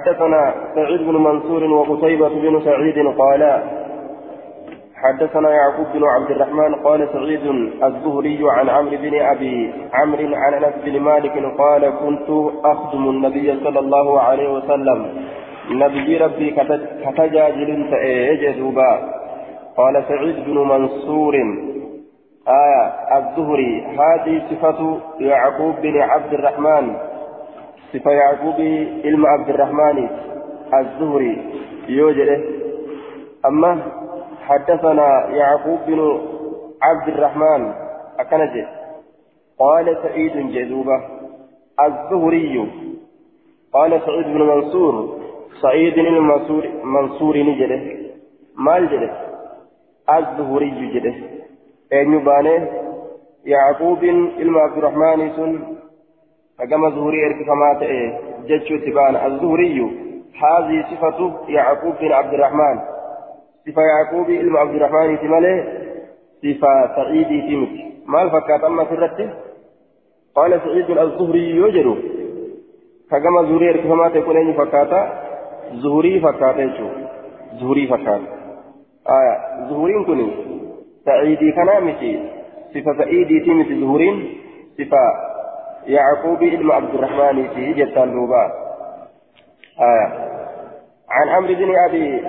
حدثنا سعيد بن منصور وقتيبة بن سعيد قالا حدثنا يعقوب بن عبد الرحمن قال سعيد الزهري عن عمرو بن أبي عمرو عن أنس بن مالك قال كنت أخدم النبي صلى الله عليه وسلم. نبي ربي كتجاجل تأجدوبا قال سعيد بن منصور آية الزهري هذه صفة يعقوب بن عبد الرحمن. صفة يعقوب علم عبد الرحمن الزهري يوجد أما حدثنا يعقوب بن عبد الرحمن أكنج قال سعيد جذوبة الزهري. قال سعيد بن منصور سعيد المنصور منصور نجده مال جده؟ الزهري جده. أن يبانه يعقوب علم عبد الرحمن سن فكما زهري ارتفامات جتشو تبان. الزهري هذه صفة يعقوب بن عبد الرحمن. صفة يعقوب علم عبد الرحمن تماله صفة سعيد تمت ما الفكات أما في قال سعيد الزهري يوجد فكما زهري ارتفامات يكون أين فكاتا زهري فكاتا زهري فكاتا آية. زهرين كني سعيدي كنامتي صفة سعيدي تمت زهرين. صفة يعقوب ابن عبد الرحمن في جتان دوبا آية. عن عمرو بن أبي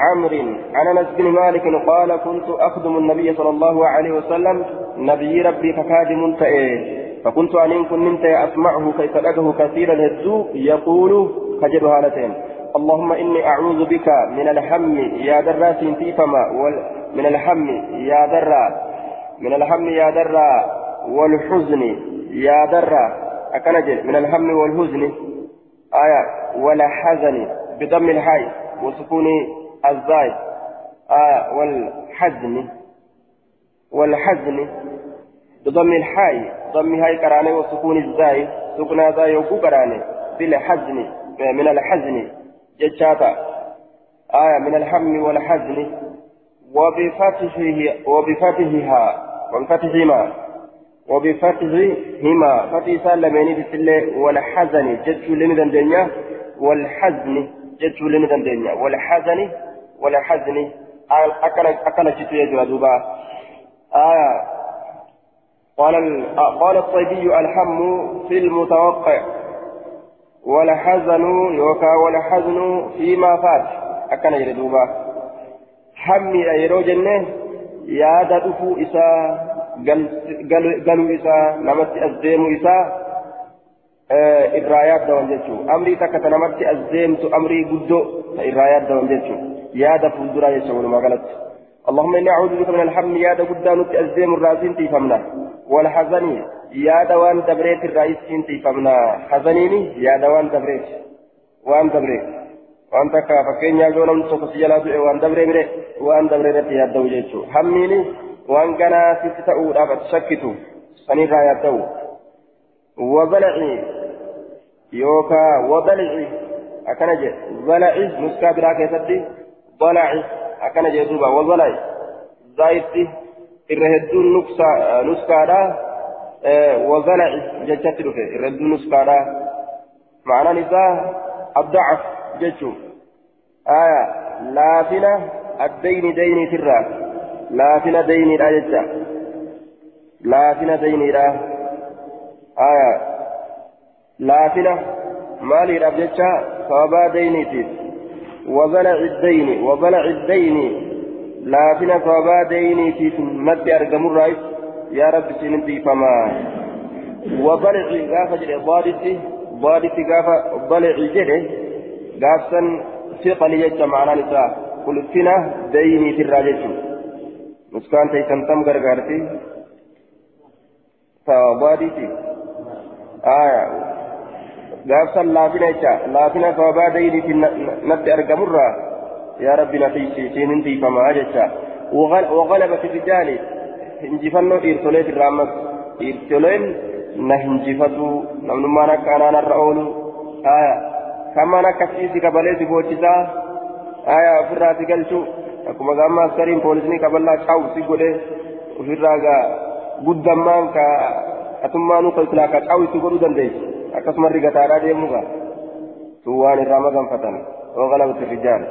عمرو عن أنس بن مالك قال كنت أخدم النبي صلى الله عليه وسلم. نبي ربي فكادم تئه فكنت أن كنت أسمعه كيف له كثيرا الهدو يقول كجد هالتين. اللهم إني أعوذ بك من الهم يا درا في فما من الهم يا درا. من الهم يا درا والحزن يا درا أكنجل من الهم والحزن. آية ولا حزن بضم الحي وسكون الزاي. آية والحزن والحزن بضم الحي ضم هاي كراني وسكون الزاي. سكون زاي وكو كراني بالحزن من الحزن. جتشاتا. آية من الهم والحزن. وبفتحه وبفتحها وبفتحهما. وبفتحهما. فتح سالمين في والحزن جتشو لندن دنيا والحزن جتشو لندن دنيا والحزن والحزن. أكل أكل يجوا دوبا. آية قال قال الطيبي الحم في المتوقع. والحزن يوكا والحزن فيما فات. أكن يردوبا hammi yeroo jenne yaada dhufuu isaa galuu isaa namatti as deemuu isaa irraa yaaddawan jechuun amrii takka ta namatti as deemtu amrii guddoo ta irraa yaaddawan jechuun yaada fuulduraa jecha walumaa galatti اللهم إني أعوذ بك من الحم يا دا قدام الزيم الرازين تيفمنا والحزن يا دا وان دبريت الرئيسين تيفمنا حزنيني يا دا وان دبريت وان دبريت waan takka fakkeenyaaf yoo namni tokko si jalaa du'e waan dabree bire waan dabree irratti ati shakkitu sanirraa yaadda'u wabalaci yookaa wabalaci akkana jedhe balaci nuskaa biraa keessatti balaci akkana jedhe duuba wabalaci zaayitti irra hedduun nuskaadha wabalaci jechatti dhufe irra hedduun nuskaadha ma'anaan isaa الضعف جتشو آية لافنة الدين ديني ترى لافنة ديني لا جتشا لافنة ديني لا آية لافنة مالي لا جتشا صوابا ديني تير وبلع الدين وبلع الدين لافنة صوابا ديني تير مد أرقم الرئيس يا رب سنتي فما وبلع غافة ضادتي ضادتي غافة بلع جده gaafsan siqali jecha ma'anaan isaa. Ulfina dayniit irraa jechuudha. Nuskaan teeysan tam gargaarti sawabaadiiti aya gaafsan laafina jecha laafina sawabaa dayniiti natti argamurraa yaa rabbi na tiisiin hin tiifamaa jecha وغلبة الرجال hinjifannoo dhiirtoleet irraa ammas dhiirtoleen na hinjifatu namnummaan akka anaan irra oolu aya kamaan akkasiisi kabalee si akkuma gaamma askariin poolisni kaballaa cawu si godhe ofirraa gaa guddammaan ka atummaanuu ka silaa ka cawu si godhuu dandeessi akkasuma rigataadhaa deemu gaa توان الرمضان فتن وغلبة الرجال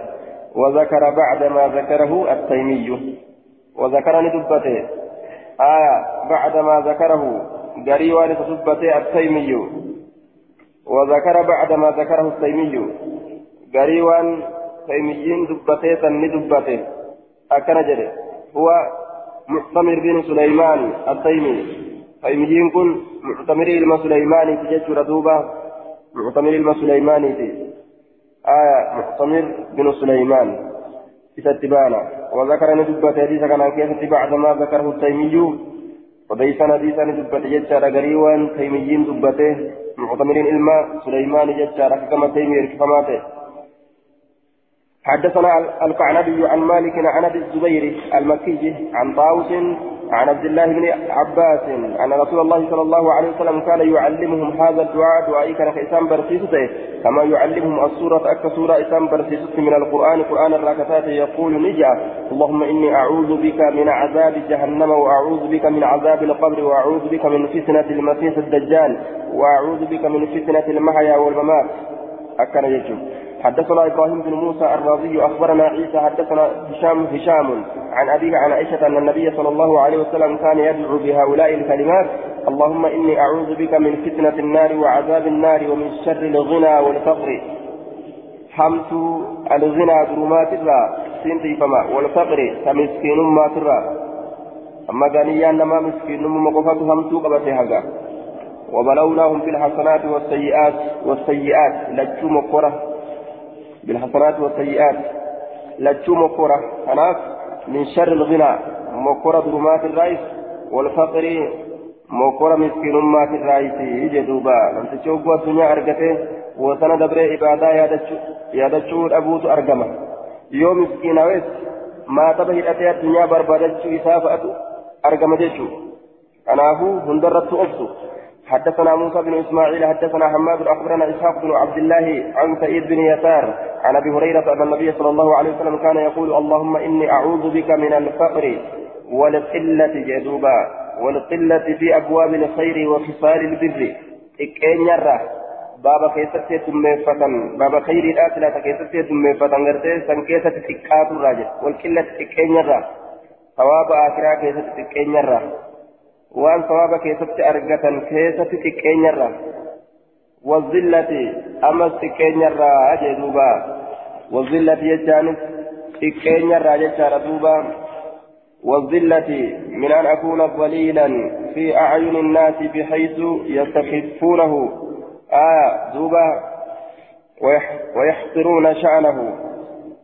وذكر بعد ما ذكره التيمي وذكرني دبته آية بعد ما ذكره قريوان دبته التيمي وذكر بعد ما ذكره التيمي قريوان تيميين دبته تني دبته. أكن جري هو معتمر بن سليمان التيمي. تيميين كن معتمر ilma سليمان jechuudha duuba معتمر ilma سليمانيتي آية معتمر بن سليمان. إستبانا وذكر ندبة حديث كان كيف بعد ما ذكره التيمي. وديسان حديثا ندبة جتشارا قريوان. تيميين دبته. معتمر إلما سليمان جتشارا كما تيمي ركفماته حدثنا القعنبي عن مالك عن أبي الزبير المكي عن طاووس عن عبد الله بن عباس أن رسول الله صلى الله عليه وسلم كان يعلمهم هذا الدعاء دعاء كان كإسام برسيسته كما يعلمهم السورة أك سورة إسام من القرآن قرآن الراكتات يقول نجا اللهم إني أعوذ بك من عذاب جهنم وأعوذ بك من عذاب القبر وأعوذ بك من فتنة المسيح الدجال وأعوذ بك من فتنة المحيا والممات. أكن يجب حدثنا إبراهيم بن موسى الرازي أخبرنا عيسى حدثنا هشام هشام عن أبيه عن عائشة أن النبي صلى الله عليه وسلم كان يدعو بهؤلاء الكلمات اللهم إني أعوذ بك من فتنة النار وعذاب النار ومن شر الغنى والفقر. حمت الغنى ظلمات الرا سنتي فما والفقر كمسكين ما ترى أما غنيا نما مسكين مقفات همتو قبتها وبلوناهم في الحسنات والسيئات والسيئات لجوا مقره بالحسنات والسيئات. لجو مكورة أناس من شر الغنى. مكورة ظلمات الرئيس. والفقر. مكورة مسكين أمات الرئيس. يجي دوبا. لم تشوفوا الدنيا أرقته. وسنة دبر عبادة يادتشو. أبوت أرقمة. يوم مسكين ويس ما تبهي أتي الدنيا بربادتشو. إسافة أرقمة جيشو. هو هندرت أفسو حدثنا موسى بن إسماعيل حدثنا حماد أخبرنا إسحاق بن عبد الله عن سعيد بن يسار عن أبي هريرة أن النبي صلى الله عليه وسلم كان يقول اللهم إني أعوذ بك من الفقر والقلة جدوبا والقلة في أبواب الخير وخصال البر. إكين يرى بابا كيستي تمفتن بابا خير الآخرة كيستي تمفتن غرتي سن كيستي تكاتو راجل والقلة إكين يرى ثواب آخرة كيستي إكين يرى. Waan sawaaba keessatti argatan keessatti xiqqeenyarra wazillati ammas xiqqeenyarraa jee duuba wazillati jechaanis xiqqeenyarraa jechaadha duuba والذلة من أن أكون ضليلا في أعين الناس بحيث يستخفونه آية دوبا ويحقرون شأنه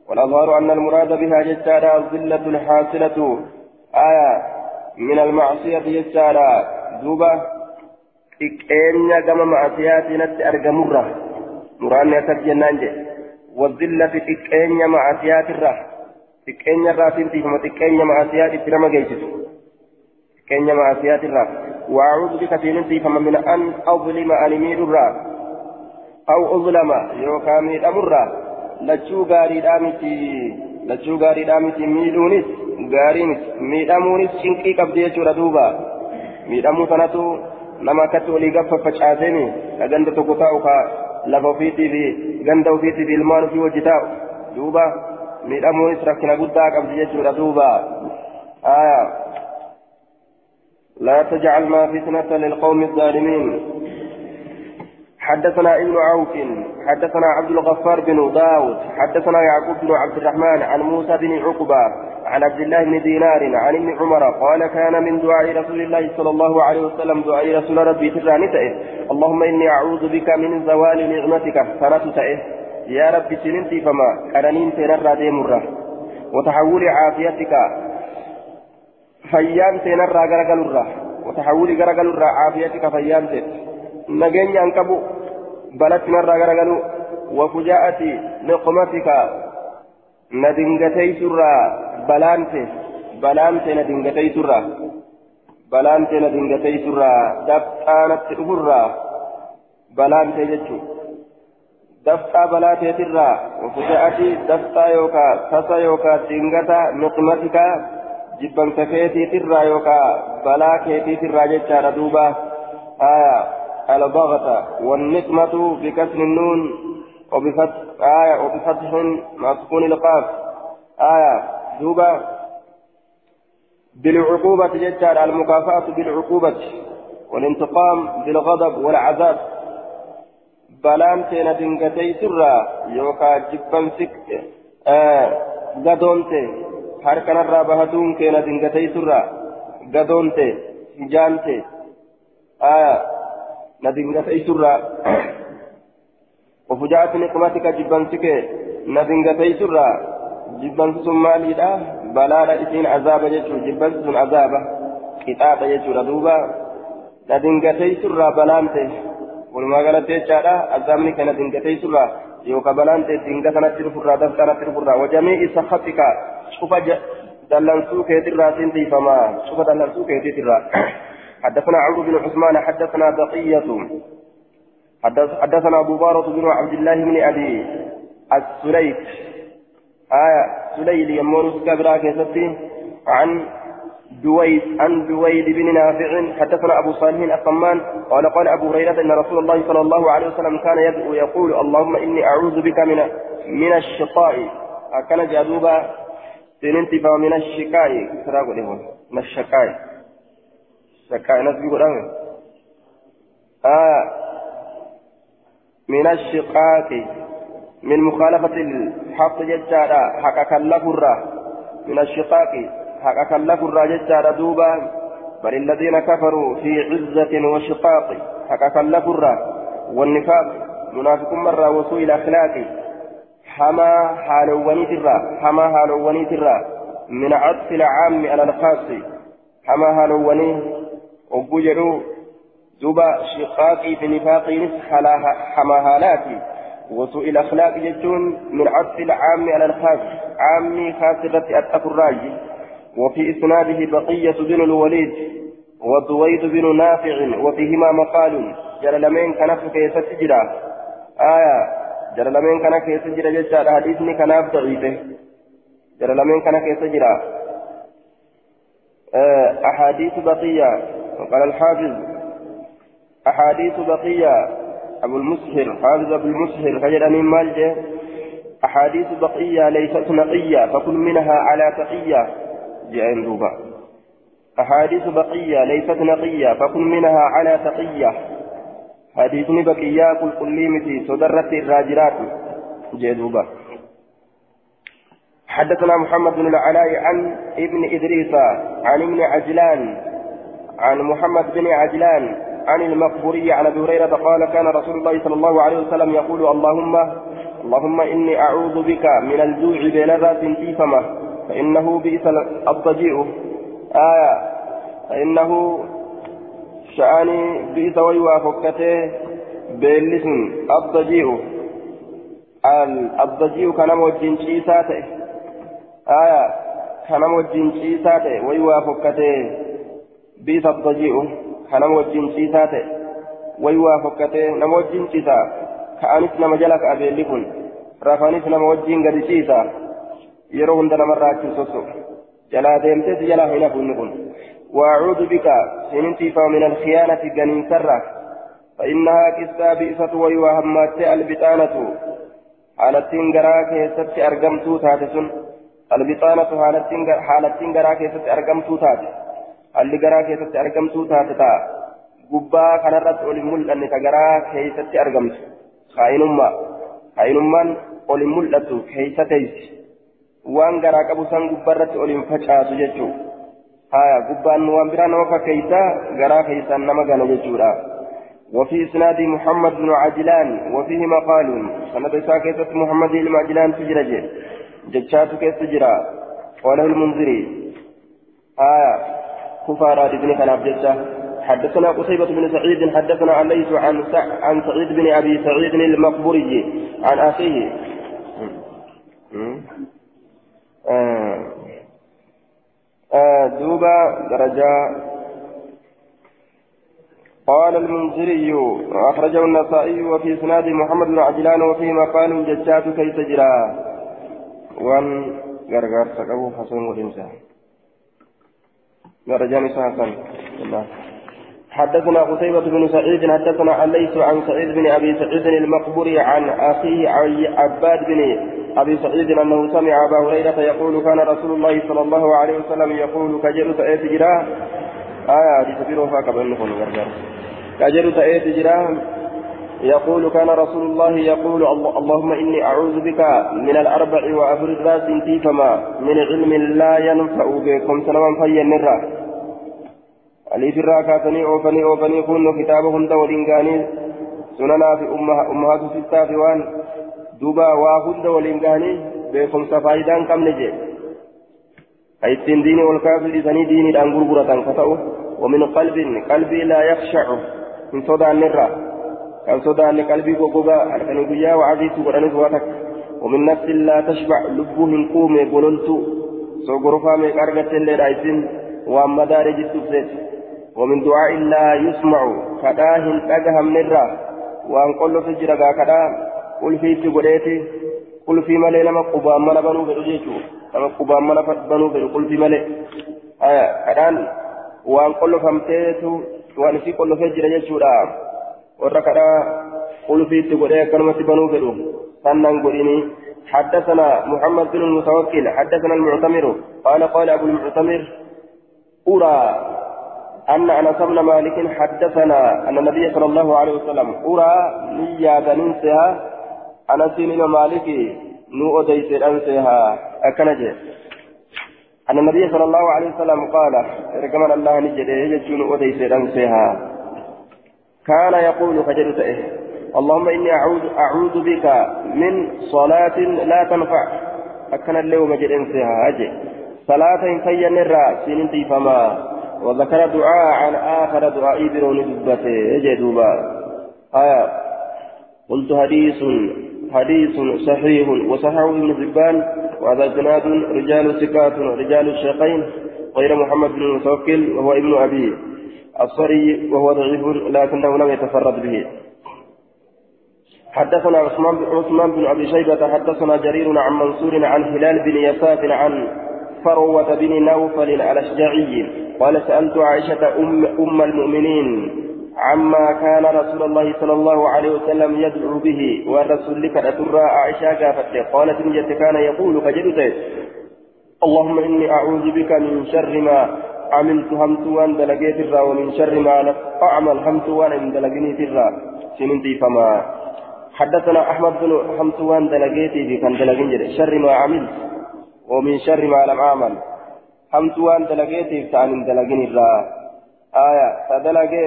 والأظهر أن المراد بها جدارا الذلة الحاصلة آية من المعصية يجارا دوبا إكينيا كما معصيات نت أرجمرة مرآن يسر جنان والذلة إكينيا معصيات الرا إكينيا راسين فيهم إكينيا معصيات الترمى جيشت إكينيا معصيات الرا وأعوذ بك في فما من أن أظلم أنمير الرا أو أظلم يوكامي الأمر لتشو غاري دامتي. لتشو غاري دامتي ميلونيس gaarii miti miidhamuunis cinqii qabdi jechuudha duuba miidhamuu sanatu nama akkatti olii gaffa facaaseemi ka ganda tokko taa'u ka lafa ofiitii fi ganda ofiitii fi ilmaan ofii wajji taa'u duuba miidhamuunis rakkina guddaa qabdi jechuudha duuba لا تجعل ما فتنة للقوم الظالمين حدثنا ابن عوف حدثنا عبد الغفار بن داود حدثنا يعقوب بن عبد الرحمن عن موسى بن عقبة عن عبد الله بن دينار عن ابن عمر قال كان من دعاء رسول الله صلى الله عليه وسلم دعاء رسول ربي تراني اللهم إني أعوذ بك من زوال نعمتك. فرت يا رب سننتي فما كرنين تنرى ديمرة وتحول عافيتك. فيام تنرى غرغل وتحول غرغل عافيتك فيام تنرى nageenya an qabu balatti narraa garagalu wafujaa'ati niqmatika na dingateysurraa balaante balaante na dingateysurraa balaante na dingateysurraa dabxaanatti dhufurraa balaante jechuu dafxaa balaateetirraa wafujaa'ati dafxaa yookaa tasa yookaa dingata niqmatika jibbansa keetiitirraa yookaa balaa keetiitirraa jechaadha duuba aayaa البغتة والنقمة بكسر النون وبفتح آية وبفتح مع سكون القاف. آية دوبا بالعقوبة جدار المكافأة بالعقوبة. والانتقام بالغضب والعذاب. بلان تينا دنگتي سرا يوكا جبن سك غدونتي. هركنا الرابهتون كينا دنگتي سرا غدونتي جانتي. آية ندنگتي سرا وفجاءة نقمتك جبن سك ندنگتي سرا جبن سمالي بلالا إسين عذاب جتشو جبن سن عذابه قطاطة جتشو ردوبا سرا بلانتي walumaa galatti jechaadha azaabni kana dingatee surraa yookaan balaan ta'e dinga kanatti dhufurraa daf kanatti dhufurraa wajamee isa haxika cufa dallansuu keetirraa siin tiifama cufa dallansuu keetitirraa حدثنا عمرو بن عثمان حدثنا بقية. حدثنا أبو بارة بن عبد الله بن أبي السليت آية سليل يمون كبرى كيستي عن دويد عن دويد بن نافع حدثنا أبو صالح الصمان قال قال أبو هريرة إن رسول الله صلى الله عليه وسلم كان يدعو يقول اللهم إني أعوذ بك من من الشقاء. كان جادوبا سننتي من الشقاء. من الشقاء. الشقاء نسبي آه. من الشقاق من مخالفة الحق ججارا حق كلفرا من الشقاق حقا كلف الراججة دوبا. بل الذين كفروا في عزة وشقاق حقا كلف والنفاق منافق مرة وسوء الأخلاق. حما حالواني ترى حما حالواني ترى. من عطف العام على الخاص حما حالواني وبجروا دوبا شقاقي في نفاقي حما حالاتي وسوء الأخلاق يجون من عطف العام على الخاص عامي خاسرة أتقوا الراجي وفي إسناده بقية بن الوليد ودويد بن نافع وفيهما مقال جلالمين كان في سجرا آية جلالمين كان في سجرا جدا حديثني كان ضعيفه جلالمين كان في سجرا آه أحاديث بقية قال الحافظ أحاديث بقية أبو المسهر حافظ أبو المسهر خجل من مالجه أحاديث بقية ليست نقية فكل منها على تقية جاءين دوبا. أحاديث بقية ليست نقية فكن منها على تقية. حديث بقية كل كل صدرت الراجرات جاء دوبا. حدثنا محمد بن العلاء عن ابن إدريس عن ابن عجلان عن محمد بن عجلان عن المقبوري عن أبي هريرة قال كان رسول الله صلى الله عليه وسلم يقول اللهم اللهم إني أعوذ بك من الجوع بين ذات فيفمه فإنه بئس الضجيع. آية. فإنه شأني بئس ويوافقته بيلس الضجيع. الضجيع كان موجين شيساته. آية. كان موجين شيساته ويوافقته بئس الضجيع كان موجين شيساته ويوافقته نموجين شيسا كأنس نمجلك أبي لكن رفانيس نموجين قد شيسا yeroo hunda namarraa achiin sosso jalaa deemteeti jalaa hin hafu inni kun وأعوذ بك سننتي من الخيانة جنين سرة فإنها كسا بئسة ويوهمات البطانة حالتين غراك يست أرقمتو تاتسن البطانة حالتين غراك يست أرقمتو تات اللي غراك يست أرقمتو تاتتا gubbaa kanarratti ol hin mul'anne ka garaa keeysatti argamtu kaa'inummaa kaa'inummaan ol hin mul'attu keeysa teeysi waan garaa qabu san gubbarratti oliin facaasu jechuudha haya gubbaan waan biraa nama fakkeeysa garaa keeysaan nama gana jechuudha وفي إسناد محمد بن عجلان وفيه مقال سند ساكتة محمد بن عجلان تجرج جتشاتك تجرى وله المنذري آية كفارات ابن كلاب جتة حدثنا قصيبة بن سعيد حدثنا عن ليس عن عن سعيد بن أبي سعيد المقبوري عن أخيه. آه آه دوبا درجة. قال المنذري أخرجه النسائي وفي إسناد محمد بن عجلان وفيه مقال ججات كيف جرى وأن غرغر سقبو حسن والإنسان نساء الله. حدثنا قتيبة بن سعيد حدثنا الليث عن سعيد بن أبي سعيد المقبري عن أخيه عباد بن أبي سعيد أنه سمع أبا هريرة يقول كان رسول الله صلى الله عليه وسلم يقول كجر تأتي جراه آية دي تبيرو فاك بأنكم كجر تأتي جراه يقول كان رسول الله يقول اللهم إني أعوذ بك من الأربع وأفرد راس فما من علم لا ينفع بكم. سلما فيا نرى علي في الراكة أوفني أوفني كن كتابهم دول إنجاني سننا في أمها ستة في وان. دوبا واهد دول إنجاني بكم سفايدا كم نجي. أي تندين والكافر لسني ديني دانقر قرة كتأو ومن قلب قلبي لا يخشع. من صدى النرى كان صدى أن قلبي وقوبا أركن قيا وعزيز ورنس واتك ومن نفس لا تشبع لبه قوم قللت سوغرفا من قرقة اللي رايسين وأما دارج السبسيت ومن دعاء لا يسمع كداه تجهم نرى وأن قل في جرقا كدا قل في تقوليتي قل في ملي لما قبام من بنو برجيتو لما قبام من بنو برجيتو قل في ملي آية كدان وأن قل فمتيتو وأن في قل في جرجيتو kadhaa qulfiitti godhee akkanumatti banuu fedhu. Sannan godhini حدثنا محمد بن المتوكل حدثنا المعتمر قال قال أبو المعتمر أرى أن أنس بن مالك حدثنا أن النبي صلى الله عليه وسلم أرى نيا ننسها أنس بن مالك نو أديت أنسها أكنجي أن النبي صلى الله عليه وسلم قال ركمن الله نجده يجون أديت أنسها كان يقول فجرت إيه. اللهم إني أعوذ, أعوذ بك من صلاة لا تنفع. أكن اليوم جد انسها أجي. صلاة في النرى سننتي فما وذكر دعاء عن آخر دعاء برون دبته أجي دوبا. آية. قلت حديث حديث صحيح وصححه ابن حبان وهذا جناد رجال سكات رجال الشيخين غير محمد بن المتوكل وهو ابن أبيه. الصري وهو ضعيف لكنه لم يتفرد به. حدثنا عثمان عثمان بن أبي شيبة حدثنا جرير عن منصور عن هلال بن يساف عن فروة بن نوفل الأشجعي قال سألت عائشة أم, أم المؤمنين عما كان رسول الله صلى الله عليه وسلم يدعو به والرسول لك أترى؟ عائشة قافت قالت إن كان يقول فجدت. اللهم إني أعوذ بك من شر ما عملت همت وان دلقيت الرا ومن شر ما أعمل همت وان دلقني الرا. سننتي فما. حدثنا أحمد بن همت وان دلقيتي في كان دلقين شر ما عملت ومن شر ما لم أعمل. همت وان دلقيتي كان دلقين الرا. آية فدلقي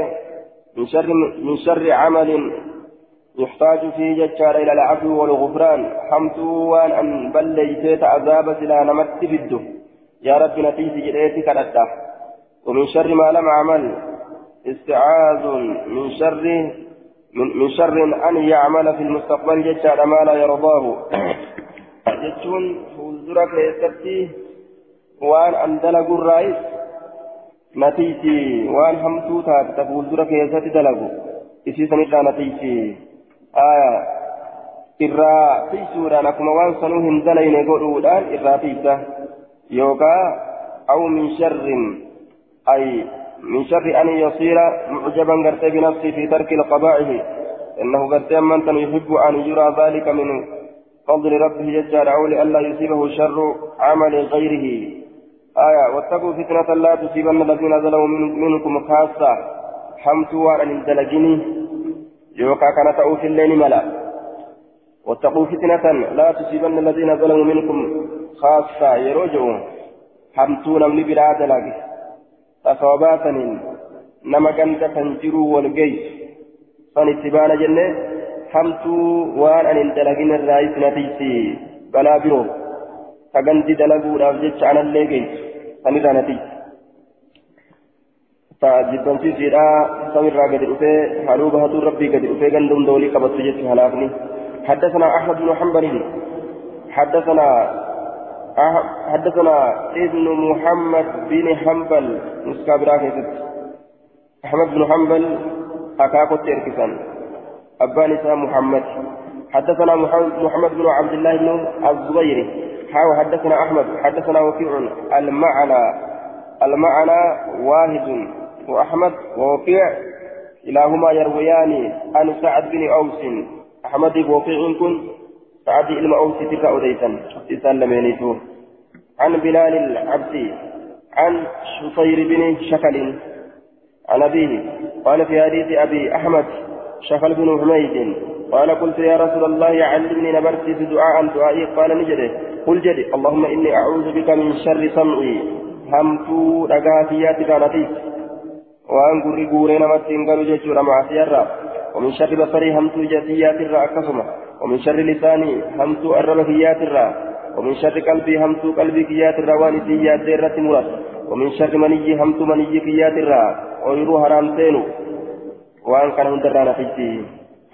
من شر من شر عمل يحتاج فيه ججار إلى العفو والغفران. حمت وان أن بليتيت عذاب سلا نمت في الدم يا رب نتيجة جريتي كرتا ومن شر ما لم أعمل استعاذ من شر من, من شر أن يعمل في المستقبل جتشا ما لا يرضاه. جتشون فوزرك يستفتي وأن أندلق الرئيس نتيجي وأن همتو تات فوزرك يستفتي دلقوا إسي سنتا نتيجي. آية irraa tiisuudhaan akkuma waan sanuu hin dalayne godhuudhaan irraa tiisa yookaa aw min sharrin أي من شر أن يصير معجبا قرت بنفسه في ترك القبائح إنه قرت من يحب أن يرى ذلك من فضل ربه ججار أو لئلا يصيبه شر عمل غيره. آية واتقوا فتنة لا تصيبن الذين ظلموا منكم خاصة. حمتوا عن الدلجين يوقع كان تأوف الليل ملا. واتقوا فتنة لا تصيبن الذين ظلموا منكم خاصة. يرجعون حمتوا من بلا دلجين itti baana jenne hamtuu waan anin dalagin irraa isin atiisi balaa biroo ka gandi dalaguudhaaf jecha anallee geessu san irraa natiisi ta jibbansiisiidha samirraa gadi dhufee haluu bahatuu rabbii gadi dhufee ganda hunda walii qabattu jechu halaafni حدثنا أحمد بن حنبل حدثنا حدثنا ابن محمد بن حنبل مسكابرا أحمد بن حنبل أكاكو تركسان أبان محمد. حدثنا محمد بن عبد الله بن الزبيري حاو حدثنا أحمد. حدثنا وكيع. المعنى المعنى واحد. وأحمد ووقيع كلاهما يرويان عن سعد بن أوس. أحمد ووقيع كن بن أوس تلك أوديتا تسلمينيتو عن بلال العبدي عن شطير بن شكل عن أبيه. قال في حديث أبي أحمد شكل بن حميد قال قلت يا رسول الله علمني نبرتي في دعاء دعائي. قال نجده قل جدي اللهم إني أعوذ بك من شر سمعي همتو رقاتيات كانتي. وأن قري قوري نمتين قالوا جيشورا مع سيارة ومن شر بصري همتو جاتيات الرأكسمة ومن شر لساني همتو الربكيات الرأ ومن شر قلبي همتو قلبي كيات الروان سيات ديرة مرس ومن شر مني همتو مني كيات الرأ ويرو حرام تينو وأن كان هندرانا فيتي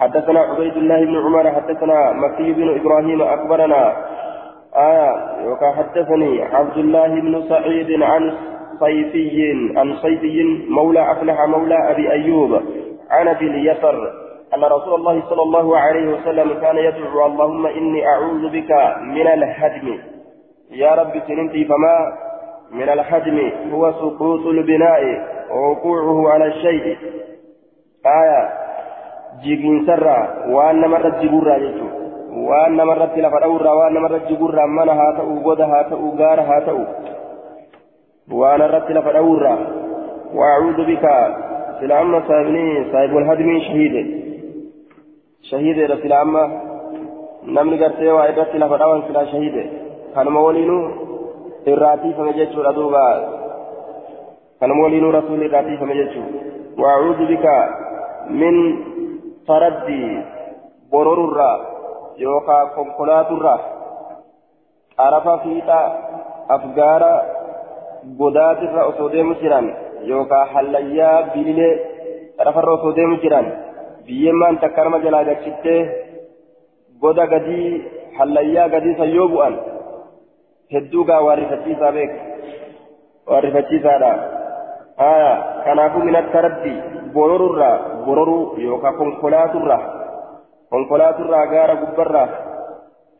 حدثنا عبيد الله بن عمر حدثنا مكي بن إبراهيم أخبرنا. آية وكا حدثني عبد الله بن سعيد عن صيفي عن صيفي مولى أفلح مولى أبي أيوب عن أبي اليسر أن رسول الله صلى الله عليه وسلم كان يدعو اللهم إني أعوذ بك من الهدم. يا رب سننتي فما من الهدم. هو سقوط البناء ووقوعه على الشيء. آية. جيجين سرا. وأن مرت جبورا يجو وأن مرت لفرورا وأن مرت جبورا من هاتأو غد هاتأو غار هاتأو. وأن رت لفرورا وأعوذ بك. سلام سابني صاحب الهدم شهيد. شهيد رسول الله namni gartee waa irratti lafa dhawan silaa shahide kanuma waliinuu irraatiifame jechuudha duuba kanuma waliinuu rasuulli irraatiifame jechuudha waacuudhu bika min taraddi bororurraa yookaa konkolaaturraa xarafa fiixa afgaara godaatirra osoo deemu jiran yookaa hallayyaa bililee xarafarra osoo biyyemmaan takka nama jalaa gachittee goda gadii hallayyaa gadii san yoo bu'an hedduu gaa waarrifachiisaa beek waarrifachiisaadha aya kanaafuu min attaraddi bororurraa bororuu yookaan konkolaaturraa konkolaaturraa gaara gubbarraa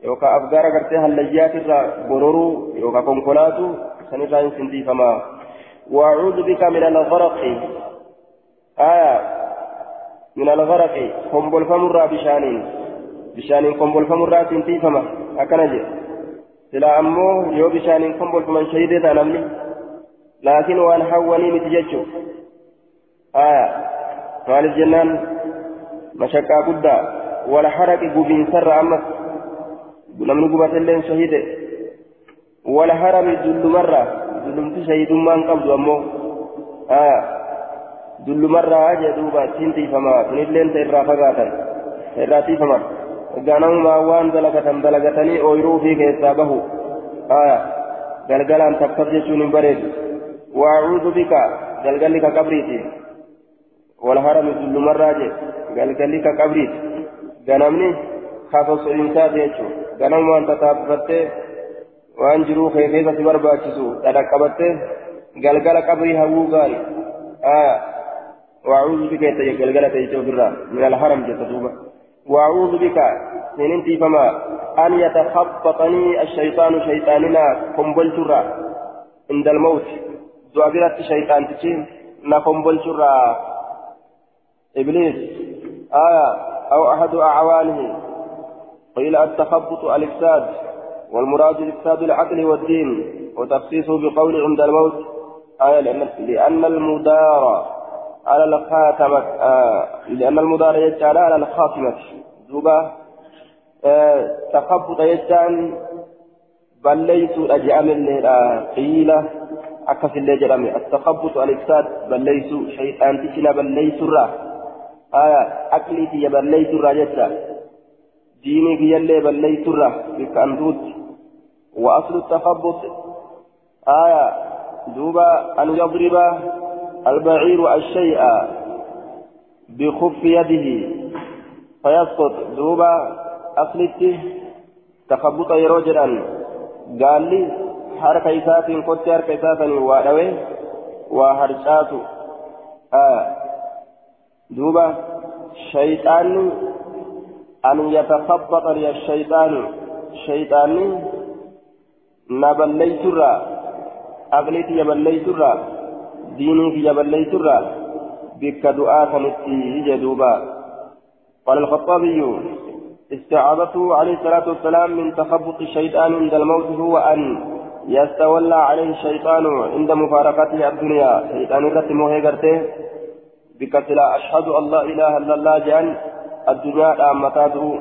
yookaan afgaara gartee hallayyaatirraa bororuu yookaan konkolaatu sanirraa hin sintiifamaa وأعوذ بك من الغرق آية من الغرق قنبل فمرة بشانين. بشانين قنبل فمرة سنتيفما أكنجي سلا أمو يو بشانين قنبل فمن شهيدة نمني. لكن وأن حوني متججو آية. قال الجنان مشكا قدا. ولا حرق قبين سر أمس نمني قبات اللين شهيدة. ولا حرم جل مرة. جلمت شهيد ما انقبض أمو. آية. جل مرة أجي دوبا سنتي فما تنلين تيرا فقاتا تيرا فما ganamuma waan dalagatan dalagatanii ooyiruu fi keessaa bahu aya galgalaan takkas jechuun hin bareedu waacuudu bika galgalli ka qabriiti walharami dullumarraa je galgalli ka qabriiti ganamni kasoso'insaati jechuu ganamumaan tataaffattee waan jiruu kee keessa si barbaachisu dhadhaqqabattee galgala qabrii hawwuu gaari aya jette galgala teeyse ofirraa min alharam jetta duuba وأعوذ بك من انت فما أن يتخبطني الشيطان شيطاننا قنبل ترى عند الموت. زوابرة شيطان تشين نقنبل ترى إبليس. آية. أو أحد أعوانه. قيل التخبط الإفساد. والمراد إفساد العقل والدين. وتخصيصه بقول عند الموت. آية لأن المدار على الخاتمة آه لأن المدار يجعل على الخاتمة. دوبا آه تخبط يجعل بل ليس أجعل الليلة قيل أكف اللي جرمي التخبط الإفساد بل ليس شيطان تشنا بل ليس الرا. آية أكلي بل ليس الرا جتا ديني كي يلي بل ليس الرا. وأصل التخبط. آية دوبا أن يضرب البعير الشيء بخف يده. فيسقط. دوبا أصلته تخبط يروجرا قال لي حركة إسات كنت حركة إسات وادوي. وهرشات آه. دوبا شيطان أن يتخبط لي الشيطان. شيطان نبليت الرا أغليت يبليت الرا ديني في جبل ليس بك دعاء نتي جدوبا قال الخطابي استعاذته عليه الصلاة والسلام من تخبط الشيطان عند الموت هو أن يستولى عليه الشيطان عند مفارقته الدنيا شيطان هيغرته بكسلا أشهد أن لا إله إلا الله جان الدنيا أمتاته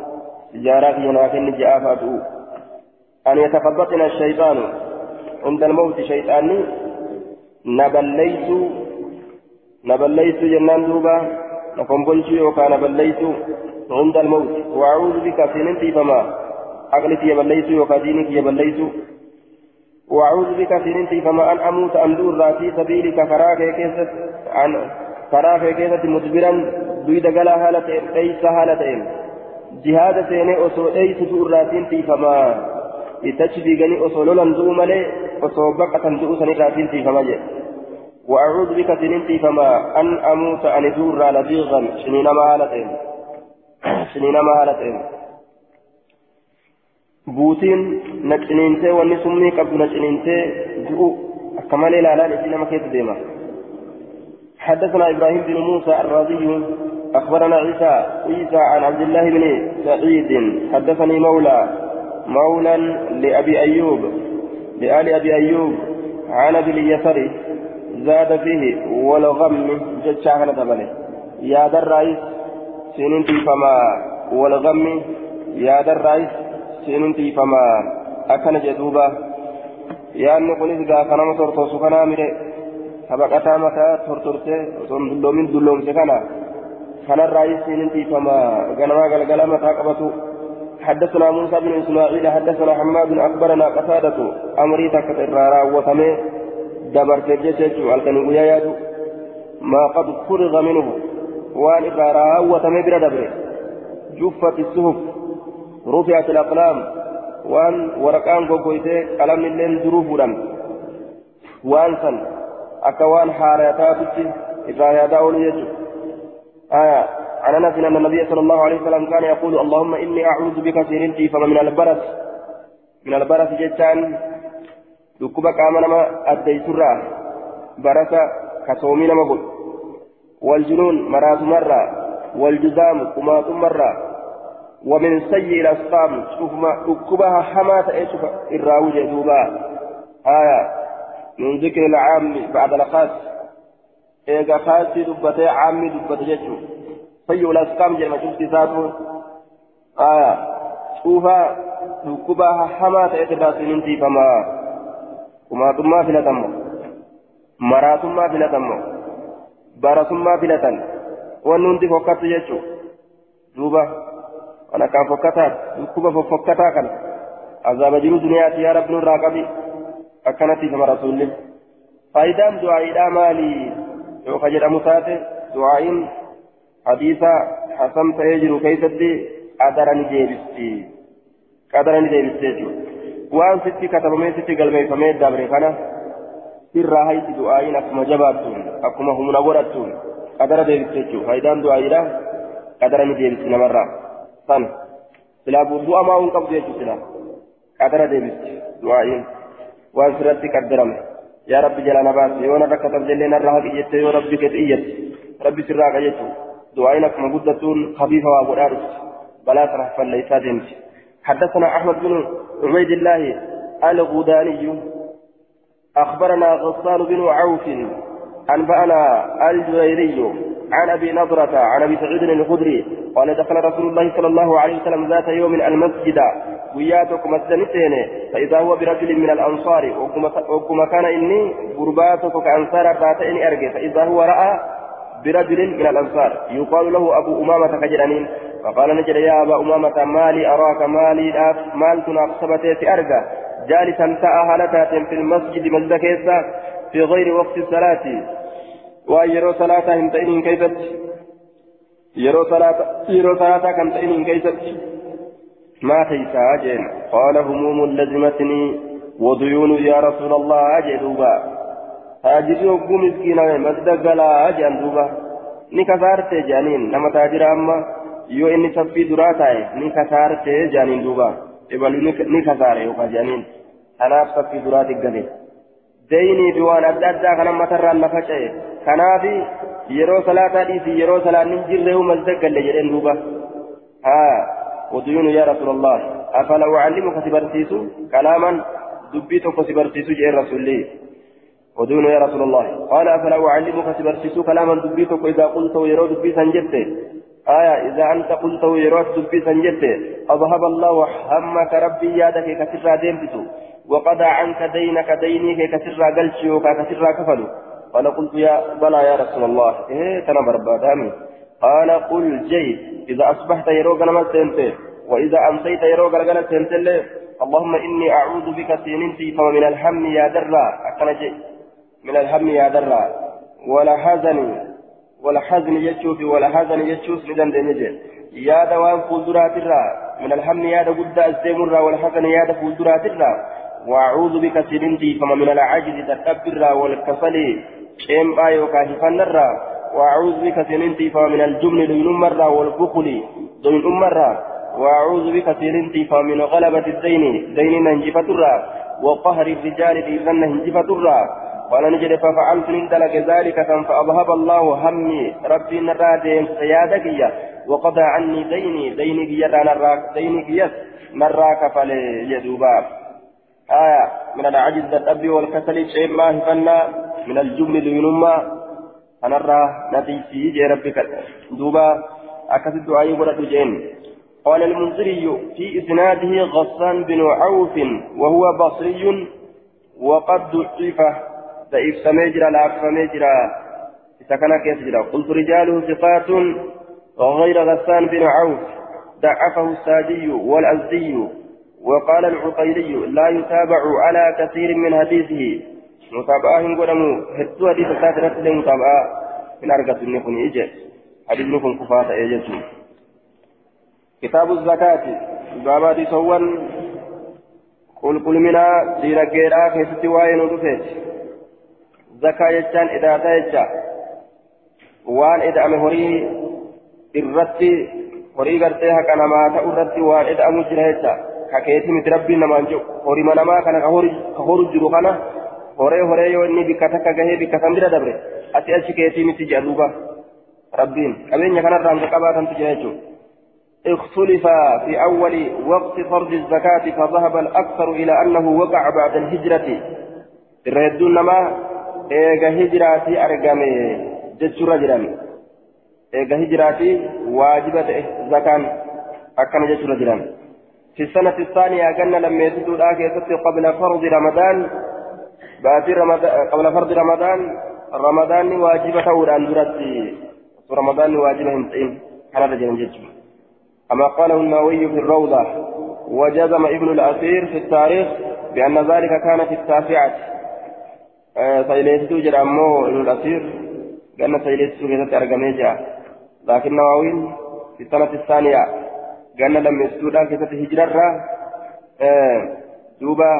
جارات ينافن جافاته أن يتخبطنا الشيطان عند الموت شيطاني نبليت نبليت جنان دوبا نفنبلت يوكا نبليت عند الموت. وأعوذ بك سننتي فما أغلتي يبليت يوكا دينك يبليت وأعوذ بك سننتي فما أن أموت أن دور في سبيلك. فراك كيست عن فراك كيست مدبرا. دويد قلا هالة ليس هالة جهاد سيني أسو ليس دور في فما لتشبي غني أسو لولن دو ملي أسو بقة دو سني في فما جي وأعوذ بك سننتي فما أن أموت أن دور لديغا شنين ما هالة سنين ما هالتين بوتين نجنينتي واني سمي قبل نجنينتي دعو كمان لا لا لسنا ما كيف ديما حدثنا إبراهيم بن موسى الرازي أخبرنا عيسى عيسى عن عبد الله بن سعيد حدثني مولى مولى لأبي أيوب لآل أبي أيوب عن أبي اليسري زاد فيه والغم جتشاهنا تبالي يا در رئيس سنين تيفما والغم يا در رئيس سنين تيفما أكن جدوبا يا أني قلت ذا كنا ترتوس كنا مره سبقتا متى ترترته دلومين دلوم سكنا كان. الرئيس سنين تيفما غنما غلغلا متى قبطو حدثنا موسى بن إسماعيل حدثنا حماد اخبرنا قتادة أمري تكت الرارا وتمي دبرت جيتشو الكن يا ما قد فرغ منه وان إقارا وتمبر دبر جفت الصحف رفعت الأقلام وان ورقان قوقويته قلم اللين ظروفا وان سن أكوان حاريتاتك إذا يدعون يجب آية عن أنس أن النبي صلى الله عليه وسلم كان يقول اللهم إني أعوذ بك سيرنتي فما من البرس. من البرس جتان دكوبا كامنما أديسرا برسا كسومي نما والجنون مرات مرة والجزام قماط مرة ومن سيء الأسقام شوف ما أكبها حماة إيشوف الراوجة دوبا آية. من ذكر العام بعد الخاص. إيجا خاص دبتي عامي دبتي جتشو سيء الأسقام جرم شوف تساتو آية شوفها أكبها حماة إيشوف فما قماط ما في لتمو مرات ما في لتمو filatan wanni hundi fokkattu jechuun duuba waan akkaan fokkataat dhukkuba fokkataa kana azaaba jiru duniyaati yaa rabbi nurraa qabi akkanatti sama rasuulli faayidaan du'aa'iidhaa maali yoo ka jedhamu taate du'aa'iin hadiisa hasan ta'ee jiru keessatti qadara ni deebisti qadara ni deebisti jechuudha waan sitti katabamee sitti galmeeffamee dabre kana. sirraa hayti du'aayin akkuma jabaattuun akkuma humna godhattuun qadara deebiste jechuudha faayidaan du'aayidha qadara ni deebiste namarraa san silaa bu'aa maa hin qabdu jechuudha silaa qadara deebiste du'aayin waan sirratti qaddarame yaa rabbi jala na baase yoo na rakkatab jallee waa godhaa dhufti balaa sana falleessaa deemti حدثنا أحمد بن عبيد الله الغداني. أخبرنا غسان بن عوف أنبأنا الجريري عن أبي نضرة عن أبي سعيد الخدري قال دخل رسول الله صلى الله عليه وسلم ذات يوم المسجد. وياتكم السنتين. فإذا هو برجل من الأنصار. وكما كان إني قرباتك كأنصار ذاتين أرجع. فإذا هو رأى برجل من الأنصار يقال له أبو أمامة كجرانين فقال نجد يا أبا أمامة مالي أراك مالي مال تناقصبتي أرجع جالسا تأهلتا في المسجد مسجد في غير وقت الصلاة ويرو صلاة هم تئنين كيست يرو صلاة يرو صلاة كم تئنين ما تيسا أجل قال هموم لزمتني وديون يا رسول الله أجل تاجري وقو مسكينة مسجد قلا أجل دوبا ni kasaarte jaaniin nama taajira amma yoo inni saffii duraa taa'e ni kasaarte jaaniin duuba ebalu ni kasaare yookaan jaaniin kanaaf saffii duraati gale deynii fi waan adda addaa kanan matarraan na faca'e kanaafi yeroo salaataa dhiisi yeroo salaannin jirre umas daggalle jedheen duuba haa وديون يا رسول الله أفلا أعلمك سبرتيسو كلاما دبيتك سبرتيسو جاء رسول الله ودون يا رسول الله. قال أفلا أعلمك سبرتيسو كلاما دبيتك إذا قلت يرو دبيسا جدت؟ آية إذا أنت قلت يرو دبيسا جدت أذهب الله همك ربي يادك كسرى ديمتسو وقضى عنك دينك دينك كسرى قلشي وكسرى كفلو. قال قلت يا بلى يا رسول الله. إيه تنبر بادامي قال قل جيد. إذا أصبحت يروق نما سنتي وإذا أمسيت يروق رجل سنتي اللهم إني أعوذ بك سينتي فمن الهم يا درا. أكن جي من الهم يا درا ولا حزن ولا حزن يشوف ولا حزن يشوف لدن دنجي يا دوام فولدرات الرا. من الهم يا دا قد الزمر ولا حزن يا دا فولدرات الرا. وأعوذ بك سينتي فمن العجز تتبر والكسل شيم بايو كاشفان الرا. وأعوذ بك سننتي فمن الجبن دون مرة والبخل دون مرة وأعوذ بك سننتي فمن غلبة الدين دين ننجفة الرا. وقهر الرجال دين ننجفة الرا. قال نجد ففعلت من دلك ذلك فأذهب الله همي ربي نرادي سيادك وقضى عني ديني ديني يد نراك ديني يد نراك فليدوبا آية من العجز الأب والكسل شيء ما هفنا من الجبن دون kanarraa natiisii jee rabbi duuba akkasitti du'aayii godhadhu jeen قال المنذري في إسناده غسان بن عوف وهو بصري وقد ضعف ضعيف سميجرا لا سميجرا سكن كيسجرا قلت رجاله ثقات غير غسان بن عوف ضعفه السادي والأزدي وقال العقيلي لا يتابع على كثير من حديثه متابعة قدموا هدو حديث ساترة لهم متابعة من أرقى سنكون إيجي حديث نكون كفاة إيجي كتاب الزكاة بابا دي سوان قل قل منا دير غيرا كيستي واين ودفت زكاة يجان إداتا يجا وان إدعم هري irratti horii gartee haqa namaa ta'u irratti waan eda'amu jira jecha ka keetii miti rabbiin namaan jiru horima namaa kana ka horu jiru kana horee horee yoo inni bikka takka gahee bikka san bira dabre ati achi keetii miti jedha duuba rabbiin qabeenya kanarraa hanga qabaatantu jira jechuudha. اختلف في أول وقت فرض الزكاة فذهب الأكثر إلى أنه وقع بعد الهجرة الردون ما إيجا هجراتي أرقامي جتشو رجلا إيجا هجراتي واجبة زكاة أكن جتشو رجلا في السنة الثانية قلنا لما يسدوا الآخر قبل فرض رمضان باتي رمضان قبل فرض رمضان رمضان واجبة وران درتي رمضان واجبة همسين حنا رجل جتشو كما قاله النووي في الروضة وجزم ابن الأثير في التاريخ بأن ذلك كان في التاسعة سيليستو جرامو ابن الأثير لأن سيليستو كانت أرقميجا لكن النووي في السنة الثانية قال لم يستودا كانت هجرة دوبا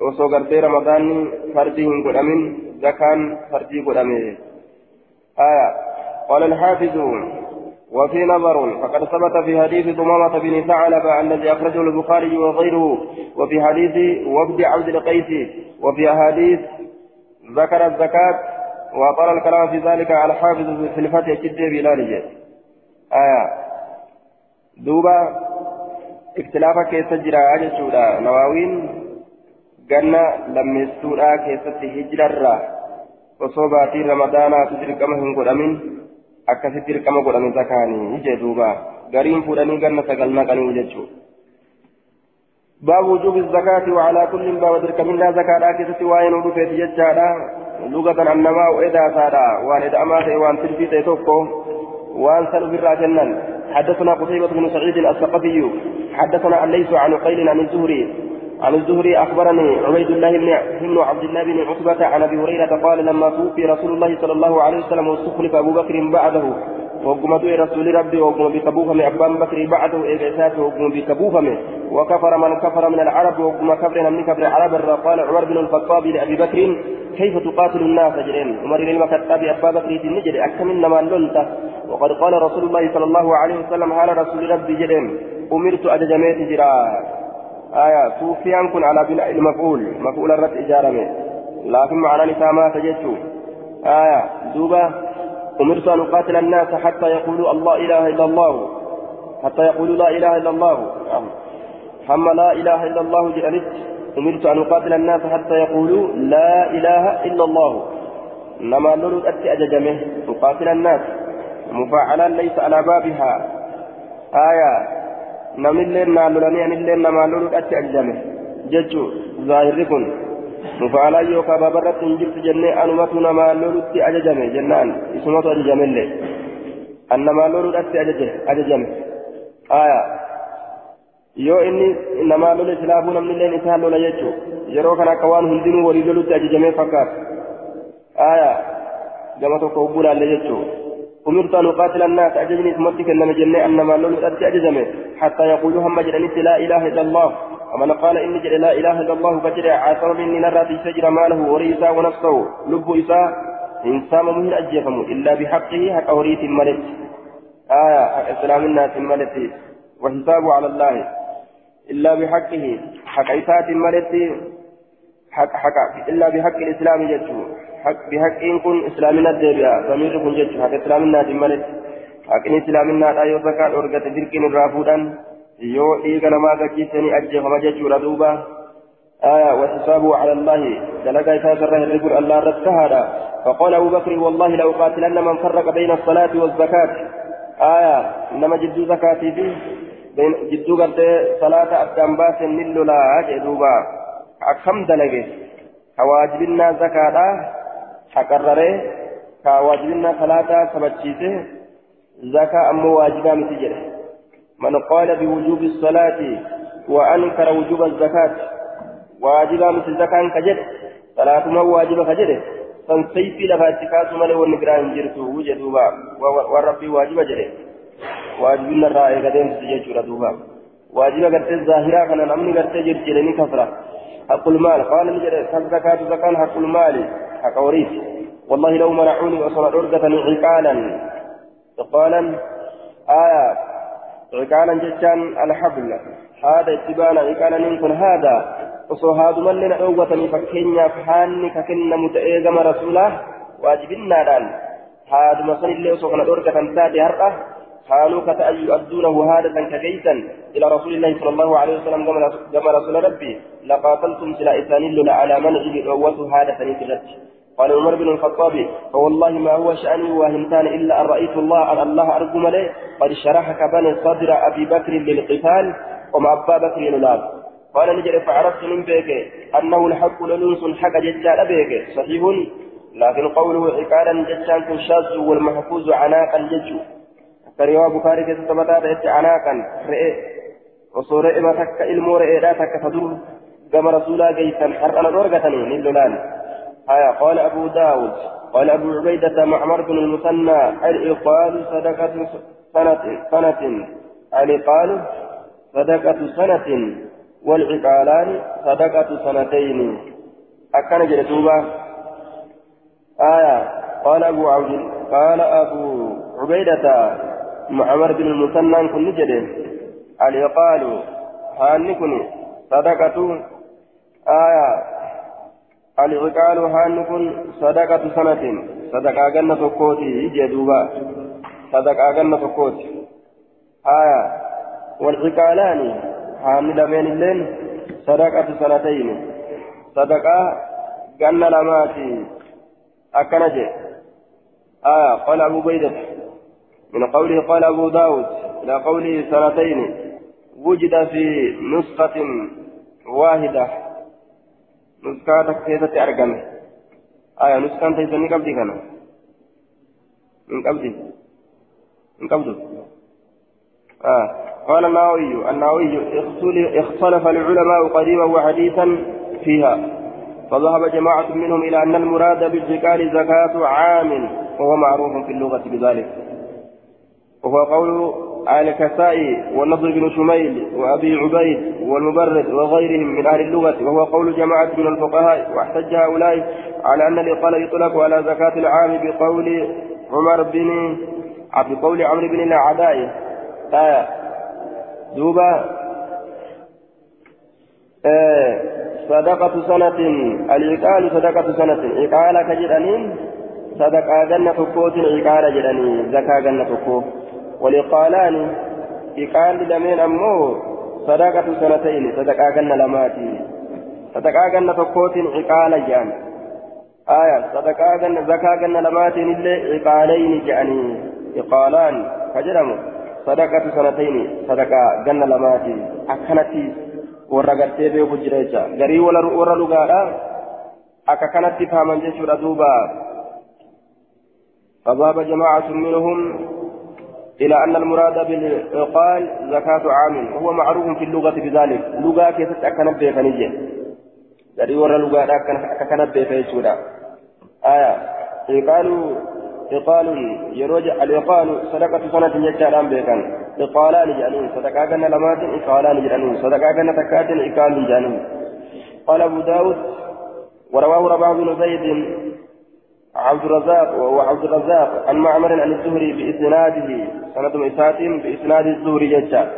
osoo gartee ramadaanni fardii hin godhamin zakaan fardii godhame aya qala alxaafizu وفي نظر فقد ثبت في حديث ضمامة بن ثعلبة الذي أخرجه البخاري وغيره وفي حديث وفد عبد القيس وفي أحاديث ذكر الزكاة وأطال الكلام في ذلك على الحافظ في الفتح جد بلال آية. دوبا اختلافك يسجل أجل نواوين ganna lammeessuudhaa keessatti hijirarraa osoo baatii ramadaanaatu dirqama hin godhamin akkasitti dirqama godhame zakaanii jee duuba. Gariin fuudhanii ganna sagal naqanii jechuu باب وجوب الزكاة وعلى كل باب درك منا زكاة كيست وين ودفت ججادا لغة أنما وإذا سادا وان إذا أمات وان تلفي تيتوكو وان سلو برا جنن حدثنا قتيبة بن سعيد الثقفي حدثنا الليث عن قيل عن الزهري عن الزهري أخبرني عبيد الله بن عبد الله بن عتبة عن أبي هريرة قال لما توفي رسول الله صلى الله عليه وسلم واستخلف أبو بكر بعده وقم رسول ربي وقم بكبوفم أبان بكر بعده إيجاسات وقم بكبوفم وكفر من كفر من العرب وقم كفر من كفر العرب قال عمر بن الخطاب لأبي بكر كيف تقاتل الناس جرين عمر بن الخطاب أبا بكر تنجري أكثر من لنت. وقد قال رسول الله صلى الله عليه وسلم على رسول ربي جرين أمرت أججميت جرا آية توفيان كن على بناء المفعول مفعول الرد إجارمه لكن معنى نساء تجدوا آية دوبا أمرت أن أقاتل الناس حتى يقولوا الله إله إلا الله. حتى يقولوا لا إله إلا الله. هم لا إله إلا الله جئت أمرت أن أقاتل الناس حتى يقولوا لا إله إلا الله. نما لولو أتي أججمه أقاتل الناس. مفاعلا ليس على بابها. آية نملين نالولني أنلين نما لولو أتي أججمه ججو ظاهر كن مفاعلا يوكا بابرت جبت جنة أنمت نما لولو أتي أججمه جنان اسمه أججمه اللي أنما لولو أتي أججمه آية yoo inni namaa lole silaafuu namni illee isaan lola jechuun yeroo kana akka waan hundinuu walii lolutti ajajamee fakkaata aayaa gama tokko hubbuu laalle jechuun أمرت أن أقاتل الناس. أججني اسمتك إنما جنة أنما لولو أتي أجزمه. حتى يقولوا هم جلنت لا إله إلا الله. ومن قال إني جل لا إله إلا الله فجر عاصم مني نرى في سجر ماله وريسا ونفسه. لب إساء. إنسان مهن أجيفم إلا بحقه حق أوريت الملك آية. حق الناس الملك وحسابه على الله. إلا بحقه حق إسات مالتي حق حق إلا بحق الإسلام حق بحق كن إسلامنا الدبيا ضمير كن جدته حق إسلامنا مالتي حق إسلامنا لا يزكى أرقة دركين الرافودا يو إيقا لما ذكيسني أجي فما جدته ردوبا آية وحسابه على الله دلقا يتاثر الرجل الله رسهدا فقال أبو بكر والله لو قاتلن من فرق بين الصلاة والزكاة آية إنما جد زكاتي فيه jidduu gartee salaata addaan baasee ni lolaa jee duuba. Akkam dalage? Ka waajibinnaa zakaadha qaala biwujuubi salaati wa ankara wujuuba zakaati waajibaa miti zakaan ka jedhe salaatuma waajiba ka jedhe san sayfii lafaa itti kaasu malee wanni biraa hin jirtu jee duuba waan rabbii waajiba jedhe واجبنا الرأي قديم سجيجورا دوبا واجب قرت الظاهرة كان نمني قرت جرجلني كثرة حق المال قال نجد الزكاة زكاة حق المال حق وريث والله لو منعوني وصل أرقة عقالا عقالا آية عقالا جتان الحبل هذا اتبانا عقالا إن هذا osoo haadumallee na dhoowwatanii fakkeenyaaf haanni ka kennamu ta'ee gama rasuulaa waajibinnaadhaan haaduma sanillee osoo kana dhorgatan taate har'a كانوا كتأن يؤدونه هادة كجيسا إلى رسول الله صلى الله عليه وسلم كما رسول ربي لقاتلتم سلا إسانيل على من عوته هادة نتجت قال عمر بن الخطاب فوالله ما هو شأني واهمتان إلا أن رأيت الله أن الله أرجم لي قد شرح كبني صدر أبي بكر للقتال ومع أبا بكر للاب قال نجري فعرفت من بيك أنه الحق لنوس حق ججال بيك. صحيح؟ لكن قوله عقالا ججال شاذ والمحفوظ عناقا ججو. كريوا بخاري كيس تبتا بيت عناقا رئي وصور إما تك إلمو رئي لا تك تدور كما رسولا جيسا حرقنا درجتني نلولان آية قال أبو داود قال أبو عبيدة معمر بن المثنى الإقال صدقة سنة سنة الإقال صدقة سنة والعقالان صدقة سنتين أكن جلتوبة آية قال أبو عبد قال أبو عبيدة معمر بن المثنى كن نجد اليقال هانكن صدقة آية. العقال هانكن صدقة سنة. صدقة جنة كوتي جدوبا صدقة جنة كوتي آية. والعقالان هان لمن اللين صدقة سنتين. صدقة جنة لماتي. أكنجي آية. قال أبو بيدة. من قوله قال أبو داود إلى قوله سنتين وجد في نسخة واحدة. نسخة كيسة أرقم آية نسخة تيسة من قبل كان. من قبل من قبل آه. قال النووي النووي اختلف العلماء قديما وحديثا فيها. فذهب جماعة منهم إلى أن المراد بالزكاة زكاة عام وهو معروف في اللغة بذلك. وهو قول آل كسائي والنضر بن شميل وأبي عبيد والمبرد وغيرهم من أهل اللغة وهو قول جماعة من الفقهاء واحتج هؤلاء على أن الإقالة يطلق على زكاة العام بقول عمر بن بقول عمرو بن الأعداء. آية دوبا آه صدقة سنة العقال صدقة سنة. عقال كجرانين صدقة جنة تكوت عقال جراني زكاة جنة تكو والعقالان عقال لمن أمو صدقة سنتين صدقة جنة لماتي. صدقة جنة تكوت عقال جان. آية صدقة جنة زكاة جنة لماتي اللي عقالين جاني. عقالان كجرمو صدقة سنتين صدقة جنة لماتي. أكنتي warra gartee beeku jira jecha garii warra dhugaadha akka kanatti faaman jechuudha duuba فذهب جماعة منهم إلى أن المراد بالعقال زكاة عام وهو معروف في اللغة بذلك. لغة كيف تأكنت به فنجي. الذي ورى لغة به فيسودا آية. قالوا إقال يروج الإقال صدقة سنة يجعلان بيكان إقالان جانين صدقة كان لمات إقالان جانين صدقة كان تكات إقال جانين قال أبو داود ورواه رباح بن زيد عبد الرزاق وعبد الرزاق عن معمر عن الزهري بإسناده سند مسات بإسناد الزهري ججا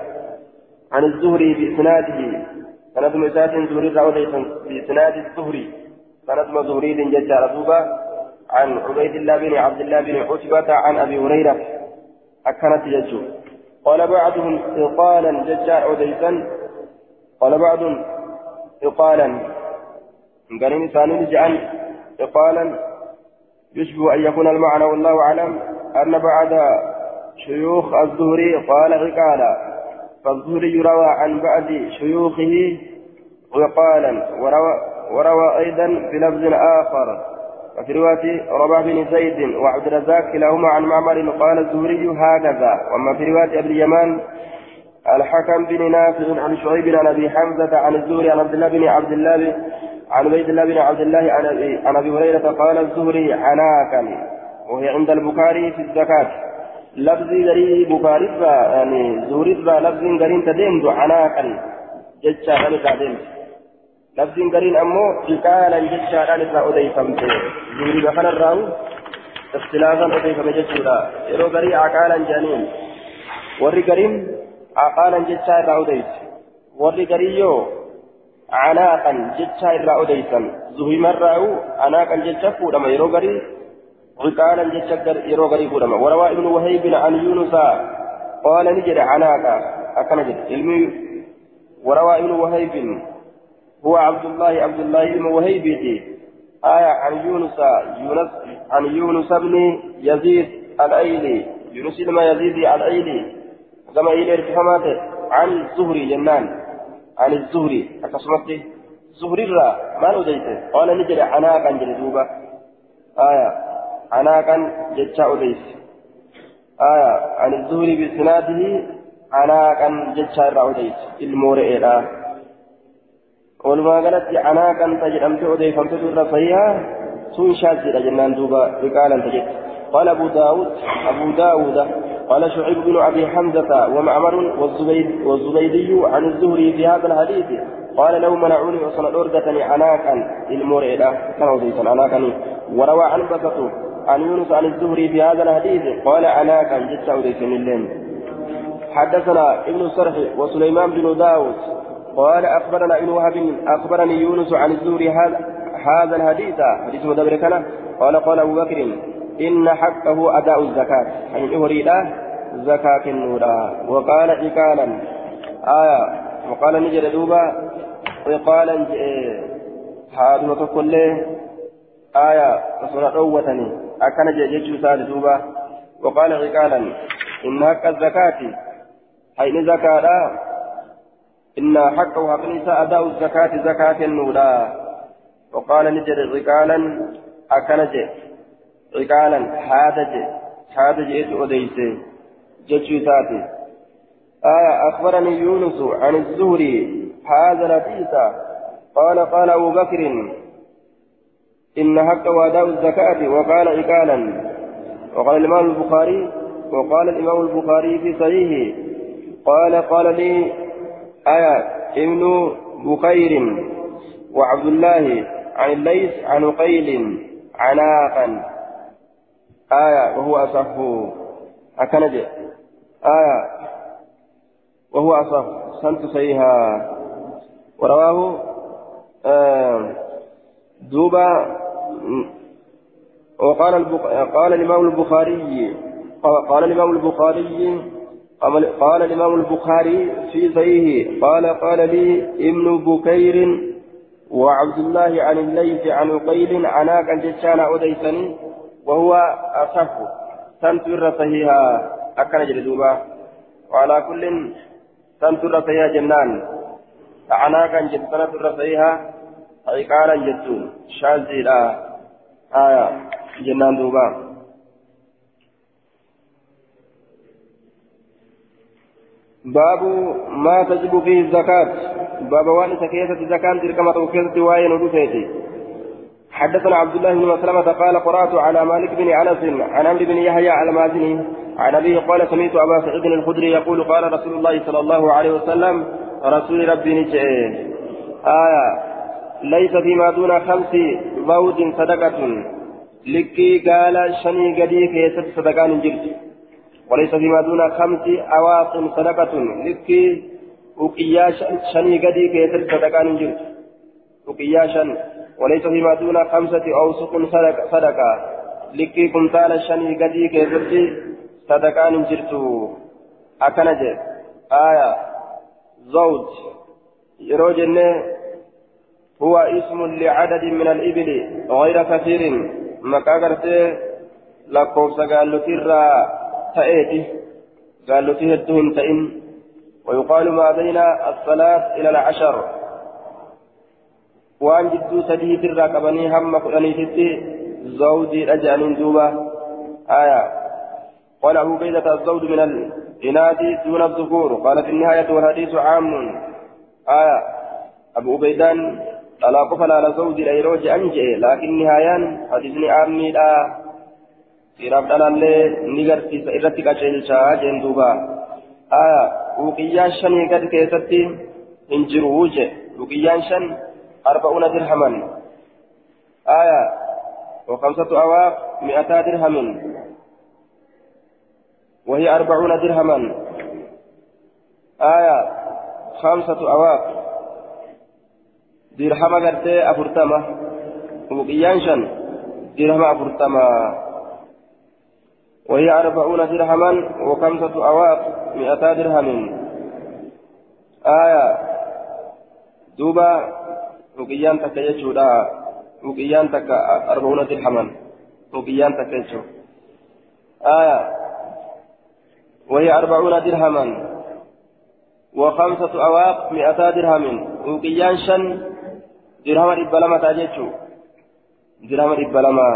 عن الزهري بإسناده سند مسات زهري بإسناد الزهري. سند مزهري ججا رسوبا عن عبيد الله بن عبد الله بن عتبة عن أبي هريرة. أكنت يجو قال بعضهم إقالا ججار أوديسا قال بعضهم إقالا. قال ثاني جعل إقالا. يشبه أن يكون المعنى والله أعلم أن بعد شيوخ الزهري قال عقالا فالزهري روى عن بعد شيوخه وقالا وروى, وروى أيضا في لفظ آخر. وفي رواية رباح بن زيد وعبد الرزاق كلاهما عن معمر قال الزهري هكذا. وأما في رواية أبي اليمان الحكم بن نافع عن شعيب عن أبي حمزة عن الزهري عن عبد الله بن عبد الله عن عبيد الله بن عبد الله عن أبي هريرة قال الزهري عناكا وهي عند البخاري في الزكاة. لفظي غري بخاري يعني زهري لفظ غري تدين عناكا جتشا غني تدين لفظ قرين أمو إقالا جتشاران إذا أديفمت زوري بخنا الراو اختلافا أديفم جتشورا يرو قري عقالا جانين وري قرين عقالا جتشار أديف. وري قريو عناقا جتشار أديفم زهي مرة عناقا جتشفو لما يرو قري عقالا جتشار يرو قري فولما وروى ابن وهيب عن يونس قال نجد عناقا أكنجد علمي وروى ابن وهيب هو عبد الله عبد الله بن وهيبتي آية عن يونس يونس عن يونس بن يزيد الأيلي يونس بن يزيد الأيلي كما إلى ارتفامات عن الزهري جنان. عن الزهري. أكسمته زهري را ما أديته قال نجري عناقا جلدوبة آية. عناقا جتشا أديت آية. عن الزهري بسناده عناقا جتشا أديت المورئ walumaa galatti anaa kan ta jedhamte odeeffamtetu irra fayyaa sun shaazidha jennaan duuba riqaalan ta jette قال أبو داود. أبو داود. قال شعيب بن أبي حمزة ومعمر والزبيد والزبيدي عن الزهري في هذا الحديث قال لو منعوني وصل أردتني عناكا المرئدة كما زيتا عناكا وروى عن بسطه عن يونس عن الزهري في هذا الحديث قال عناكا جت أوديسا الليل. حدثنا ابن الصرح وسليمان بن داود قال أخبرنا ابن وهب أخبرني يونس عن الزهري هذا هذا الحديث. حديث مدبر كان قال قال أبو بكر إن حقه أداء الزكاة. أي أريد زكاة النورا. وقال إقالا. آية. وقال نجد دوبا. وقال هذا وتقول آية. وصنع قوتني أكن جيجو سال دوبا. وقال عقالا إن حق الزكاة. أي زكاة إن حقه حق أداء الزكاة. زكاة النولا وقال نجد عقالا أكنج عقالا هذا هذا جئت أديس جتشوتاتي آية أخبرني يونس عن الزهري هذا لطيف قال قال أبو بكر إن حق أداء الزكاة وقال عقالا وقال الإمام البخاري وقال الإمام البخاري في صحيحه. قال قال لي آية ابن بخير وعبد الله عن الليث عن قيل عناقا آية وهو أصح. أكنج آية وهو أصح. سنت سيها ورواه آه دوبا وقال قال الإمام البخاري قال الإمام البخاري قال الإمام البخاري في صحيحه قال قال لي ابن بكير وعبد الله عن الليث عن عقيل عناك جتشان أوديسني وهو أصح. تنتر صحيحا أكن جلدوبا وعلى كل تنتر صحيحا جنان. عناك جتشان صحيحا أي قال جتون شاذي لا آية جنان دوبا. باب ما تجب فيه الزكاة. باب وان سكيسة الزكاة تلك ما توكيسة واين ودفيتي حدثنا عبد الله بن مسلمة قال قرأت على مالك بن أنس عن عمرو بن يحيى المازني عن أبيه قال سمعت أبا سعيد الخدري يقول قال رسول الله صلى الله عليه وسلم رسول ربي نجئ. آية ليس فيما دون خمس ضوء صدقة. لكي قال شني قدي كيست صدقان جرت. وليس فيما دون خمس أواق صدقة. لكي وقيا شني قدي كيتر صدقان جرت. وقيا شن. وليس فيما دون خمسة أوسق صدقة, صدقة. لكي كنتال شني قدي كيتر صدقان جرت أكنج آية. زوج. يروجن هو اسم لعدد من الإبل. غير كثير. مكاغرته لكوبس قال تأيتي. قال له تهدهم تئن ويقال ما بين الصلاة إلى العشر. جدو سديد الراكبني هم قراني تتي زوجي أجانين دوبا آية قال أبو بيدة الزوج من الإناث دون الذكور قال في النهاية والحديث عام آية أبو بيدان ألا قفل على زوج الأيروج أنجئ لكن نهاية حديثني عامي لا dhiiraaf dhalaallee ni garsiisa irratti qaceelchaa jeen duuba. Aya uqiyyaan shanii gad keessatti hin jiru je uqiyyaan arba'una dirhaman aya وخمسة أواق مئتا درهم. وهي أربعون درهما. آية. خمسة أواق. درهم قرتي أفرتمة وقيان شن. درهم أفرتمة وهي أربعون درهما. وخمسة أواق مئتا درهم. آية. دوبا. وقيان تكا يجودا وقيان تكا أربعون درهما وقيان تكا يجو آية وهي أربعون درهما وخمسة أواق مئتا درهم وقيان شن درهم إبلما تاجيتشو درهم إبلما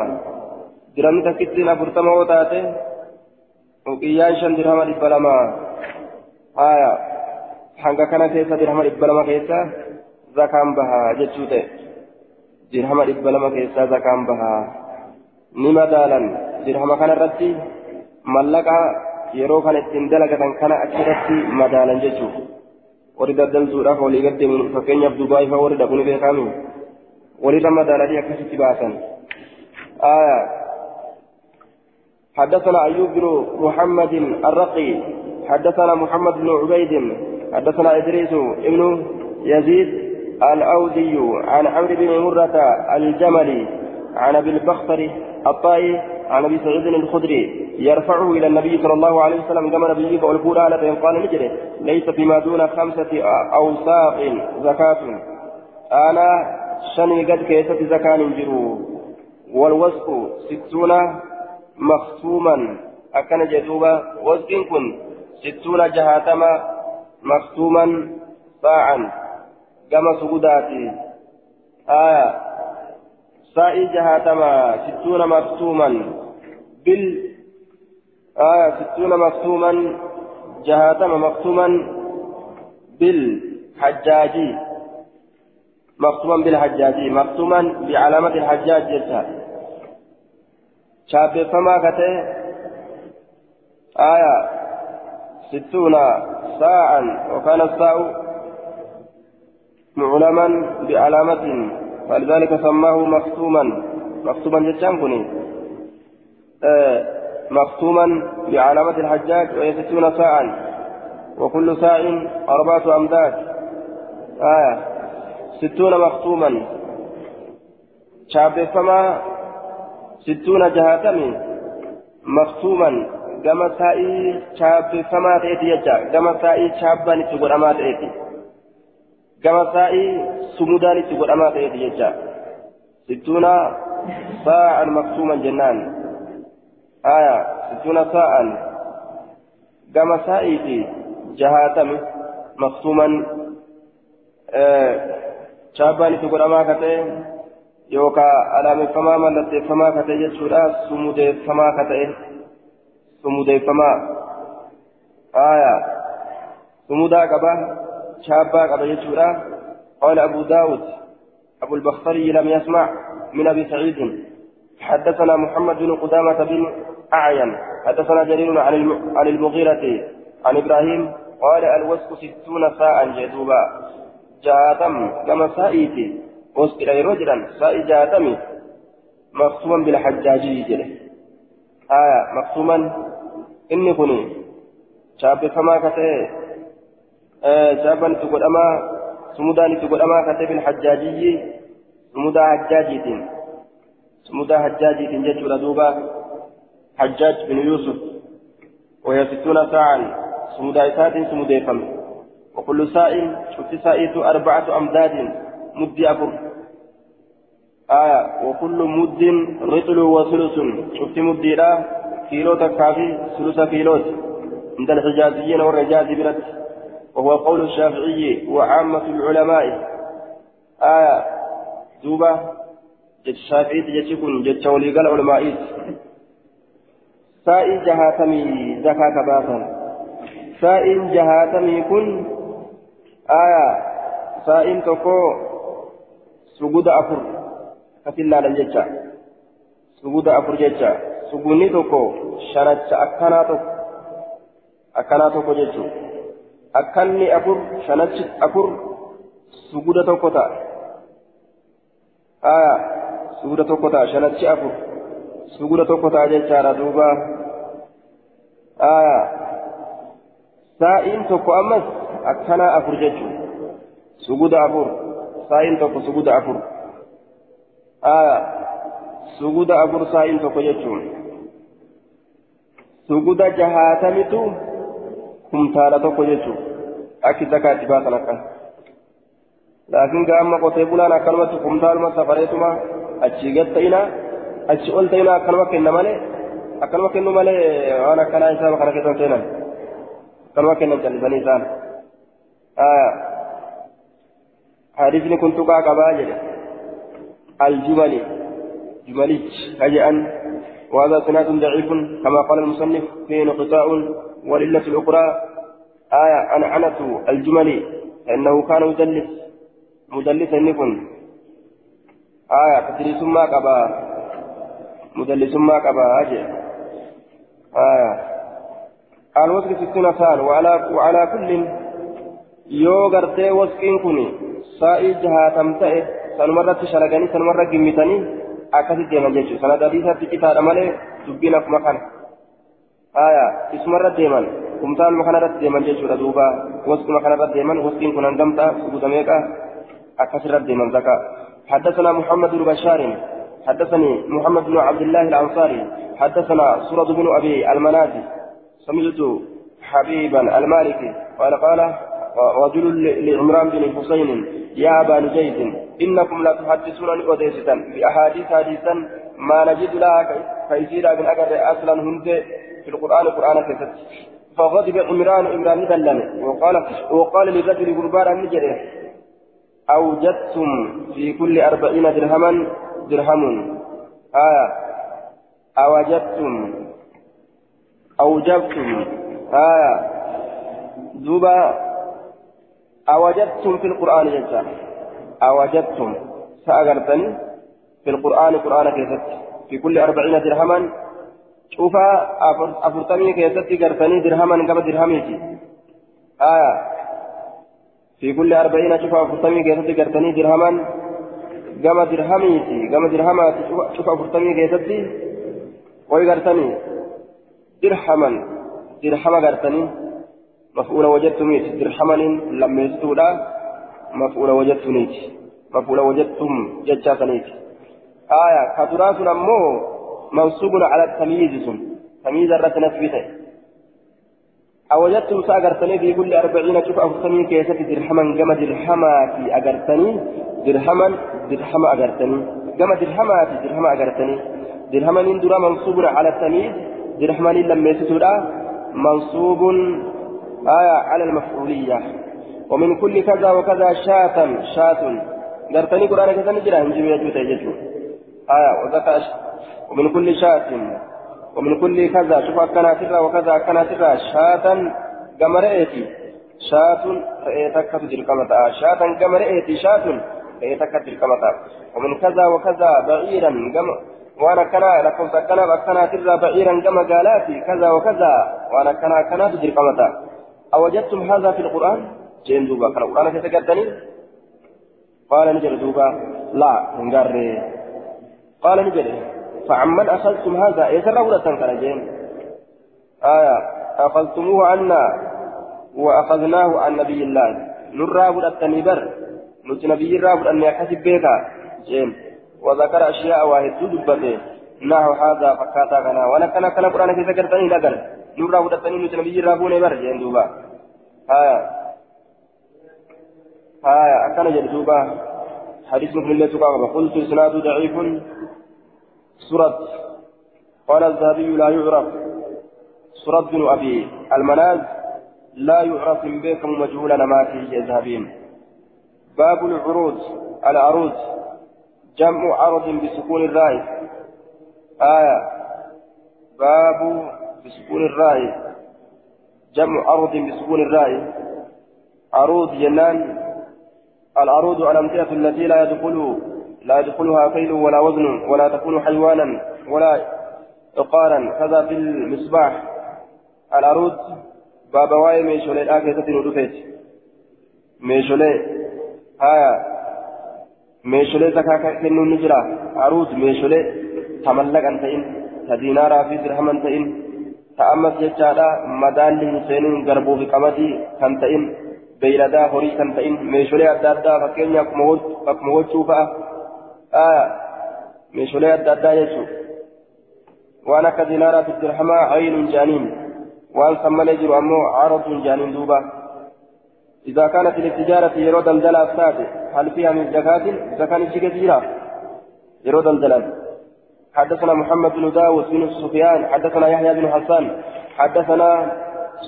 yoo taate uqiyyaan shan dirhama dhibba lama. Haya hanga kana keessa dirhama dhibba lama keessa zakaan bahaa jechuu ta'e dirhama dhibba lama keessa zakaan bahaa ni madaalan dirhama kana irratti mallaqa yeroo kana ittiin dalagatan kana achirratti madaalan jechuu warri daddaltuudhaaf walii gaddeemu fakkeenyaaf dubaa'ii fa'aa warri dhaquu ni beekamu walirra madaalanii akkasitti baasan aayaa حدثنا أيوب بن محمد الرقي حدثنا محمد بن عبيد حدثنا إدريس بن يزيد الأودي عن عمرو بن مرة الجملي عن أبي البختري الطائي عن أبي سعيد الخدري يرفعه إلى النبي صلى الله عليه وسلم كما نبيه فألقوا على قال نجري ليس فيما دون خمسة أوساق زكاة. أنا شني قد كيست زكاة جرو والوسق ستون مختوما. أكن جدوبا وزن كن. ستون جهاتما مختوما. باعا كما سجوداتي آية سائي جهاتما ستون مختوما بال آية ستون مختوما جهاتما مختوما بالحجاجي مختوما بالحجاجي مختوما بعلامة الحجاج جدا شابفما كتئ آية ستون ساعا وكان الساع معلما بعلامة فلذلك سماه مختوما. مختوما جتان آه مختوما بعلامة الحجاج وهي ستون ساعا. وكل ساع أربعة أمداد. آية. ستون مختوما. شاب فما ستون جهاتمي مختوما. gama saa'ii chaabbeeffamaa ta'eeti jecha gama saa'ii chaabbaan itti godhamaa ta'eeti gama saa'ii sumudaan itti godhamaa ta'eeti jecha sittuuna saa'an maktuuman jennaan aya sittuuna saa'an gama saa'iiti jahaatami maktuuman chaabbaan itti godhamaa ka ta'e yookaan alaameffamaa mallatteeffamaa ka ta'e jechuudha sumudeeffamaa ka ta'e. sumudeeffamaa aya sumudaa qaba shaabbaa qaba jechuudha قال أبو داود أبو البختري لم يسمع من أبي سعيد. حدثنا محمد بن قدامة بن أعين حدثنا جرير عن المغيرة عن إبراهيم قال الوسك ستون ساعة جدوبا. جاتم كما سائتي وسك إلى رجلا سائي جاتم مقسوما بالحجاجي جله آية مقسوما inni kun chaabbifamaa ka ta'e itti godhamaa sumudaan itti godhamaa ka ta'e bilhajjaajiyyi sumudaa hajjaajiitiin sumudaa hajjaajiitiin jechuudha duuba hajjaaj bin yuusuf وهي ستون ساعا سمودا إسات سموديفم وكل ساء شفت سائت أربعة أمداد مد أفر آية وكل مد رطل وثلث شفت مديرا كيلو تكافي ثلث كيلوت عند الحجازيين والرجاز برد وهو قول الشافعي وعامة العلماء. آية دوبة. الشافعي تجتكن جت ولي قال علماء. سائي جهاتمي زكاة باسا سائي جهاتمي كن. آية سائي تكو سجود أفر. كتلا لنجتشا سجود أفر جتشا sugunni tokko shanacha akkanaa tokko akkanaa tokko jechuun akkanni afur shanachi afur suguda tokko ta'a aya suguda tokko ta'a shanachi afur suguda tokko ta'a jechaadha duuba aya saa'iin tokko ammas akkanaa afur jechuun suguda afur saa'iin tokko suguda afur aya suguda afur saa'iin tokko jechuun suguda jahaatamitu kumtaala tokko jechuun akki zakaatti baasan akkan laakiin gaama qotee bulaan akkanumatti kumtaaluma safareetuma achii gad ta'ina achi ol ta'ina akkanuma kenna malee akkanuma kennu malee waan akkanaa isaa kana keessan seenan akkanuma kennan callisanii isaan حديثني كنت قاقبا جده الجمل جمليج هجأن وهذا سناد ضعيف كما قال المصنف فيه انقطاع والعلة الأخرى آية أنا عنة الجمل فإنه كان مدلس مدلسا نكن آية تدريس ما قبا مدلس ما قبا أجل آية. الوسك ستون سال وعلى وعلى كل يو غرتي وسكين كوني. سائي جهاتم تئه سنمرة شلقاني سنمرة قمتني akkasitti deeman jechuudha sanada hadiisaatti citaadha malee dubbiin akkuma kana aya isumarra deeman kumtaaluma kanarratti deeman jechuudha duuba wasquma kanarratti deeman wasqiin kun hangamta suguda meeqa akkasirratti deeman zaka حدثنا محمد بن بشار حدثني محمد بن عبد الله الأنصاري حدثنا سورة بن أبي المنازي سمعت حبيبا المالكي قال قال رجل لعمران بن حسين يا أبا نجيد إنكم لا تحدثون أوديسة بأحاديث حديثا ما نجد لها فيزيد من أجر أصلا هند في القرآن القرآن كتب فغضب عمران عمران دلم وقال وقال للرجل قربان النجرة أوجدتم في كل أربعين درهما درهم. آية. أوجدتم. أوجبتم. آية. دوبا. أوجدتم في القرآن جزاء أوجدتم. سأغرتني في القرآن قرآن كيست. في كل أربعين درهما. شوف أفرتمي كيست غرتني درهما قبل درهميتي. آية. في كل أربعين شوف أفرتمي كيست غرتني درهما قبل درهميتي. قبل درهمات شوف أفرتمي كيست ويغرتني درهما. درهما غرتني مفعول وجدت ميت درحما لما يستولا مفعول وجدت ميت مفعول وجدتم ججا آية كتراث نمو منصوب على التمييز سن. تمييز الرت نسبته. أوجدتم سأجرتني في كل أربعين شوف أفسمين كيسة درهما جمع درهما في أجرتني درهما درهما أجرتني جمع درهما في درهما أجرتني درهما درا منصوب على التمييز درهما لما يسسودا منصوب آية على المفعولية. ومن كل كذا وكذا شاة شاة. قرتني قرآن كذا نجرا هنجي يجوتا يجو آية وذكى ومن كل شاة ومن كل كذا شوف كنا ترى وكذا كنا ترى شاة قمرئتي شاة رأيتك تجري كما شاة قمرئتي شاة رأيتك تجري كما ومن كذا وكذا بعيرا وأنا كنا لكم سكنا بكنا ترى بعيرا كما قالاتي كذا وكذا. وأنا كنا كنا تجري كما أوجدتم هذا في القرآن؟ جين دوبا. كان القرآن تتقدني قال نجر دوبا. لا نقر قال نجر فعمن أخذتم هذا؟ يسر ولا تنكر جين آية. أخذتموه عنا وأخذناه عن نبي الله. نرى ولا تنبر نت نبي الراب أن يحسب بك جين وذكر أشياء واحد دبته. نحو هذا فكاتا كنا وانا كنا كنا قرآن في ذكرتني لقل نرى ولا تنبر نت نبي الراب نبر جين دوبا. آية. آية. أكن جدوبا حديث من الله سبحانه قلت إسناد ضعيف. سورة قال الذهبي لا يعرف. سورة بن أبي المناز لا يعرف بكم مجهولا ما فيه يذهبين باب العروض العروض جمع عرض بسكون الراء آية. باب بسكون الراء جمع عرض بسكون الراء عروض جنان العروض الأمثلة التي لا يدخل لا يدخلها كيل ولا وزن ولا تكون حيوانا ولا عقارا. كذا في المصباح. العروض بابا واي ميشولي الآكسة ندفت ميشولي. هايا. ميشولي زكاة كنو نجرا. عروض ميشولي. تملك أنتين تدينارا في درهم أنتين تأمس يجادا. مدال حسين غربو في قمتي كنتين beeyladaa horii kan ta'in meeshaalee adda addaa fakkeenya akkuma gochuu fa'a adda addaa jechuudha waan akka dinaaraatu dirhamaa aynun jaaniin waan san malee jiru ammoo caradun jaaniin duuba إذا كانت التجارة يرود الدلال ساتي هل فيها من زكاة؟ زكاة كثيرة. يرود الدلال حدثنا محمد بن داود بن سفيان حدثنا يحيى بن حسان حدثنا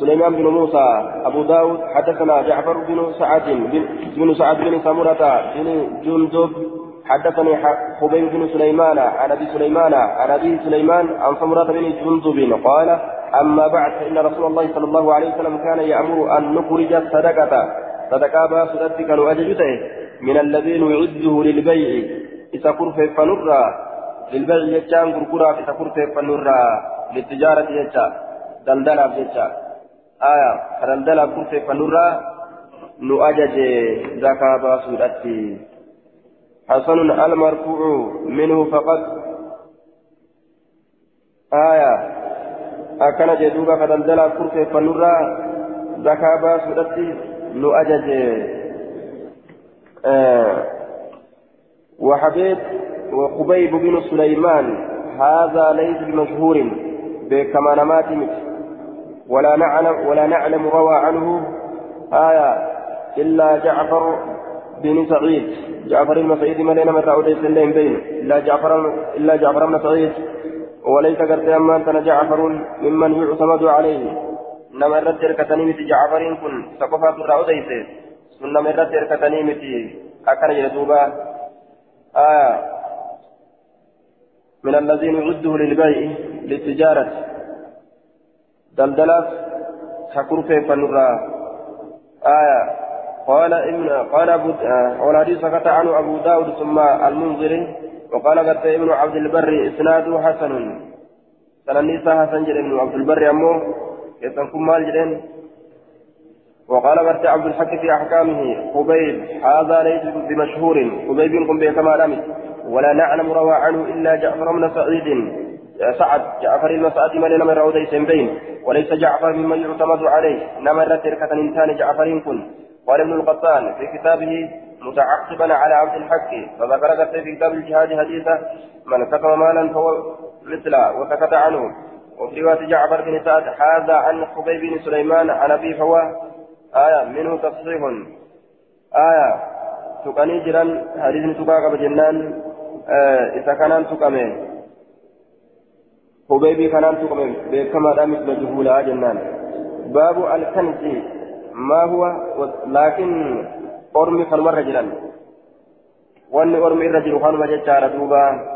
سليمان بن موسى أبو داود حدثنا جعفر بن سعد بن سعد بن سمرة بن جندب حدثني خبيب بن سليمان عن أبي سليمان عن أبي سليمان عن سمرة بن جندب قال أما بعد فإن رسول الله صلى الله عليه وسلم كان يأمر أن نخرج الصدقة. صدقة باسدتك نؤججته من الذين يعده للبيع. إذا كرف فنرى. للبيع يجان كركرا إذا كرف فنرى. للتجارة يجان دلدلا يجان آية. فدلدلا كرسي فنرى. نؤجج. زكاة باسودتي حسن المرفوع منه فقط. آية. أكن جدوبا فدلدلا كرسي فنرى زكاة باسودتي نؤجج آه. وحبيب وخبيب بن سليمان هذا ليس بمشهور بكما نمات ولا نعلم ولا نعلم روى عنه. آية. إلا جعفر بن سعيد. جعفر بن سعيد ملينا من رأوديس اللين بين. إلا جعفر إلا جعفر بن سعيد. وليس قرت أما أنت جعفر ممن يعتمد عليه. نما الرد إركتني متي جعفر كن سقفات الرأوديس سنما الرد إركتني متي أكن يدوبا. آية من الذين يعده للبيع للتجارة. دلدلات حكور كيف نرى. آية قال ابن قال أبو آه والحديث سكت عنه أبو داود ثم المنذري وقال قد ابن عبد البر إسناده حسن. سننيسا حسن جل ابن عبد البر أمه يتنكم مال جلين وقال قد عبد الحق في أحكامه قبيب هذا ليس بمشهور. قبيب قم به كما لم ولا نعلم روى عنه إلا جعفر بن سعيد. سعد جعفر المسعد من نمر رودي سنبين وليس جعفر ممن يعتمد عليه. نمر تركة إنسان جعفر كن. قال ابن القطان في كتابه متعقبا على عبد الحق فذكر في كتاب الجهاد حديثا من كتب مالا فهو مثله وسكت عنه. وفي رواية جعفر بن سعد هذا عن حبيب بن سليمان عن أبي فهو آية منه تصحيح آية تقني جرا حديث تقاك بجنان آه إذا كان تقامي حبيبي كان تقامي بكما مثل جهولا جنان. باب الكنز. ما هو لكن أرمي فالمرة جلال وأني أرمي الرجل خانما جتشار دوبا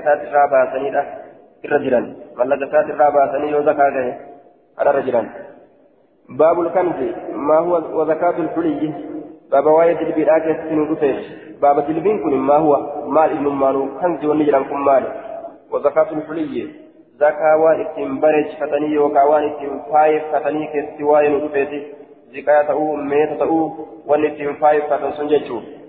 isaati irraa baasanidha irra jiran mallaqa isaati irraa baasanii yoo zakaa gahe kanarra jiran baabul kanzi maa huwa wazakaatu lxuliyyi baaba waa'ee dilbiidhaa keessatti nu dhufeef baaba dilbiin kun maa huwa maal innummaanu kanzi wanni jedhan kun maali wazakaatu lxuliyyi zakaa waan ittiin bareechifatanii yookaan waan ittiin faayeffatanii keessatti waa'ee nu dhufeeti. Ziqaa ta'uu meeta ta'uu wanni ittiin faayeffatan sun jechuudha.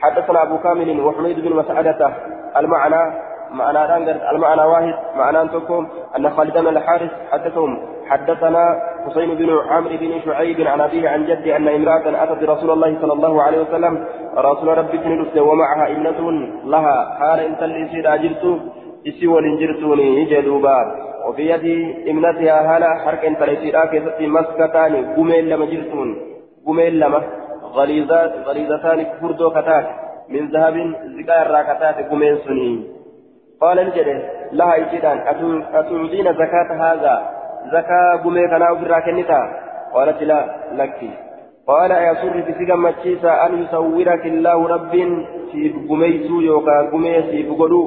حدثنا أبو كامل وحميد بن مسعدة المعنى معنى المعنى واحد معنى أنتكم أن خالد بن الحارث حدثهم حدثنا حسين بن عمرو بن شعيب عن أبيه عن جدي أن امرأة أتت برسول الله صلى الله عليه وسلم رسول ربي تنلس ومعها ابنة لها حال إن تلسي أجرت إسي ولنجرتوني جدوبا وفي يد ابنتها هالا حرك إن تلسي كيستي مسكتان قمين لما جرتون قمين لما غليظات غليظتان فردو كتات من ذهب زكاة الراكتات قمين سنين قال نجده لها إجدان أتعودين زكاة هذا زكاة قمين كنا أفرا كنتا قالت لا لك قال أيسر في سيغا مجيسا أن يصورك الله رب في قميسو يوكا قميسي بقلو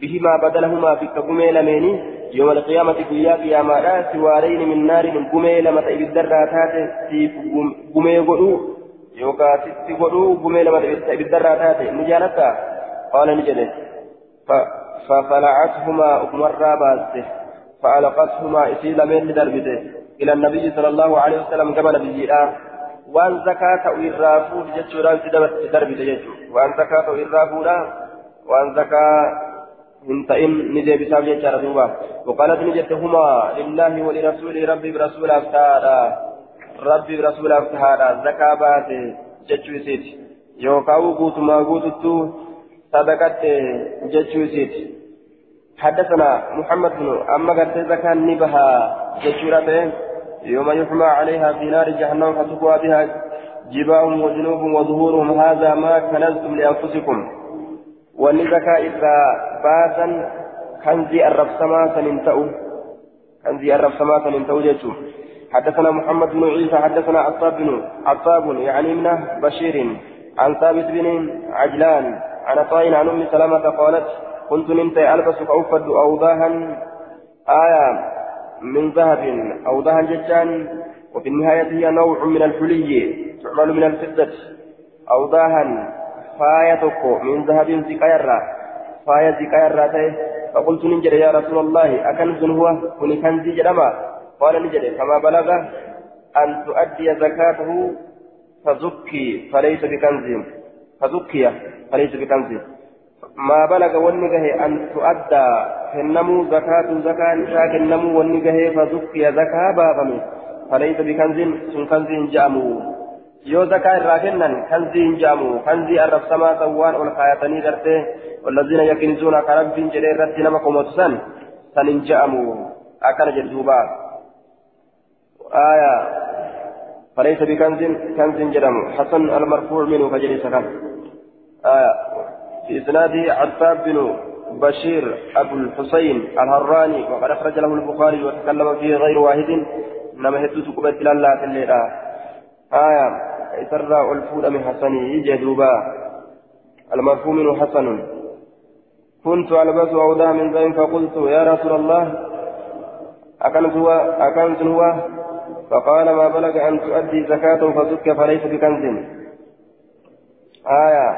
بهما بدلهما في قمي لميني يوم القيامة قيا قياما سوارين من نار من قمي لما تأبي الدراتات في قمي قلو godhuu gumee lama ibiddarraa taate ni jaalatta qaala ni jedhe ففلعتهما أمرا باسته فألقتهما إسي لمن دربته إلى النبي صلى الله عليه وسلم كما نبي وأن زكاة إرافو جتشوران دربته جتشو. وأن زكاة إرافو وأن زكاة هنتئن نجي بسام جتشار دوبا وقالت نجتهما لله ولرسوله ربي برسول أفتارا rabbi rasuulaaf tahaadha zakaa baate jechuu isiiti yookaan guutumaa guututtuu sadaqatte jechuu isiiti حدثنا محمد بن أما قلت زكاة نبها جشورته يوم يحمى عليها في نار جهنم فتقوى بها جباههم وجنوبهم وظهورهم. هذا ما كنزتم لأنفسكم. والنزكاة إذا باسا كنزي الرب سما سننتأو كنزي الرب سما سننتأو جيتشو حدثنا محمد بن عيسى حدثنا عطاب بن عطاب يعني من بشير عن ثابت بن عجلان عن طائن عن ام سلمة قالت كنت نمت البس فاوفد اوضاها آية من ذهب اوضاها ججان وفي النهاية هي نوع من الحلي تعمل من الفضة اوضاها فايتك من ذهب زكايرا فاية زكايرا فقلت ننجر يا رسول الله أكنز هو كن كنزي جرما قال نجد فما بلغ أن تؤدي زكاته فزكي فليس بكنز فزكي فليس بكنز ما بلغ والنجه أن تؤدى كنمو زكاة زكاة نشاك النمو والنجه فزكي زكاة بابمي فليس بكنز سن كنز جامو yoo zakaa irraa kennan kanzii hin jaamu kanzii arrabsamaa san waan ol kaayatanii gartee wallazina yakinizuuna ka rabbiin jedhee irratti nama komatu san san hin jaamu akkana jedhu duubaa آية فليس بكنز كنز جرم حسن المرفوع منه فجلس كان آية في إسناده عتاب بن بشير أبو الحسين الهراني وقد أخرج له البخاري وتكلم فيه غير واحد إنما هدوت قبت في الليلة آية يسرى الفول من حسنه جدوبا المرفوع منه حسن. كنت ألبس عودا من زين فقلت يا رسول الله أكنت هو أكنت هو؟ فقال ما بلغ أن تؤدي زكاة فزك فليس بكنز. آية.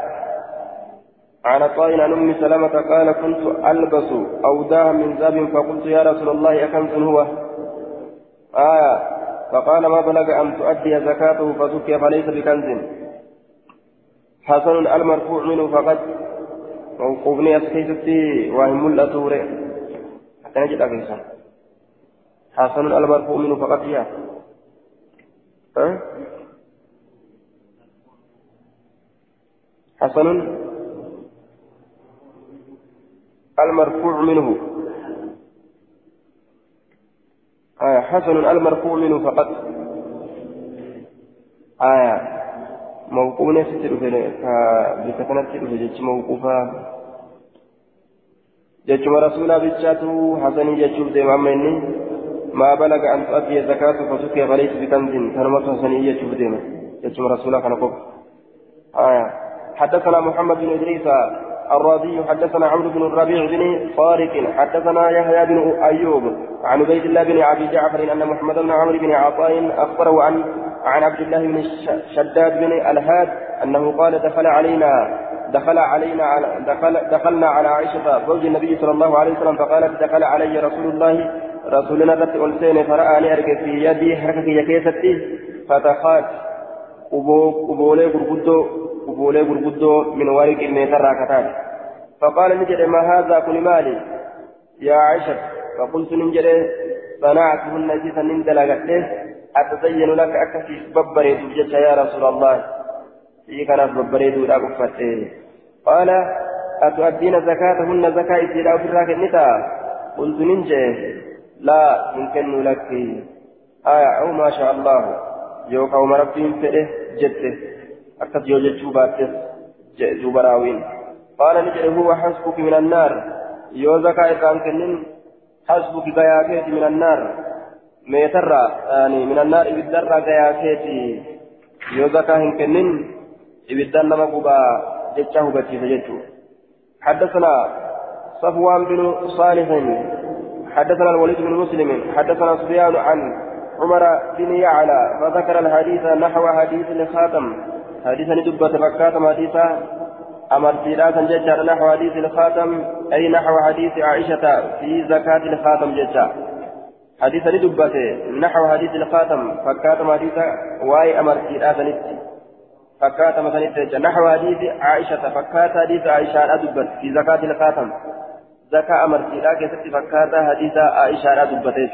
عن طائن عن أم سلمة قال كنت ألبس أوداها من ذهب فقلت يا رسول الله أكنز هو؟ آية. فقال ما بلغ أن تؤدي زكاته فزكي فليس بكنز. حسن المرفوع منه فقد وقبني أسكيتتي وهم الأتوري حتى نجد أبيسا حسن المرفوع منه فقد يا. أه؟ حسن المرفوع منه. آية حسن المرفوع منه فقط. آية موقوف ستر بكتنة في جتش موقوفة. جتشم رسولا بجاتو حسن جتشوف دي مامني ما بلغ أن تؤدي زكاة فسكي غليس بكنز تنمت حسن جتشوف دي جتشم رسولا كان آية حدثنا محمد بن إدريس الرازي حدثنا عمرو بن الربيع بن طارق حدثنا يحيى بن أيوب عن عبيد الله بن أبي جعفر أن محمد بن عمرو بن عطاء أخبره عن عن عبد الله بن شداد بن الهاد أنه قال دخل علينا دخل علينا على دخل دخلنا على عائشة زوج النبي صلى الله عليه وسلم فقالت دخل علي رسول الله رسولنا ذات ألسين فرآني أرك في يدي حركة يكيستي فتخات قبولي غرغدو قبولي غرغدو من ورق الميتر راكتان فقال نجد ما هذا كل مالي يا عائشة فقلت نجد صنعتهن جيسا نندلقته أتزين لك أكفي ببريد جيسا يا رسول الله في كانت ببريد لا قال أتؤدين زكاتهن زكاة إسراء في الراكب نتا قلت ننجي لا يمكن لك آية أو ما شاء الله يوكا ومربين فئه جته أكد يوجد باتس جوبراوين قال نجد هو حسبك من النار يوزكا إسران كنن حسبك غياكيت من النار ميترى يعني من النار إبدرى غياكيت يوزكا هنكنن إبدان نما قبا جتشه بتيس جتشو حدثنا صفوان بن صالح حدثنا الوليد بن مسلم حدثنا سفيان عن عمر بن يعلى فذكر الحديث نحو حديث الخاتم حديث ندبة فكاتم حديث أمرتيرات ججار نحو حديث الخاتم أي نحو حديث عائشة في زكاة الخاتم ججار حديث ندبة نحو حديث الخاتم فكاتم حديث واي أمرتيرات ندبة فكاتم سنت نحو حديث عائشة فكات حديث عائشة أدبت في زكاة الخاتم زكاة أمرتيرات كيست فكات حديث عائشة أدبت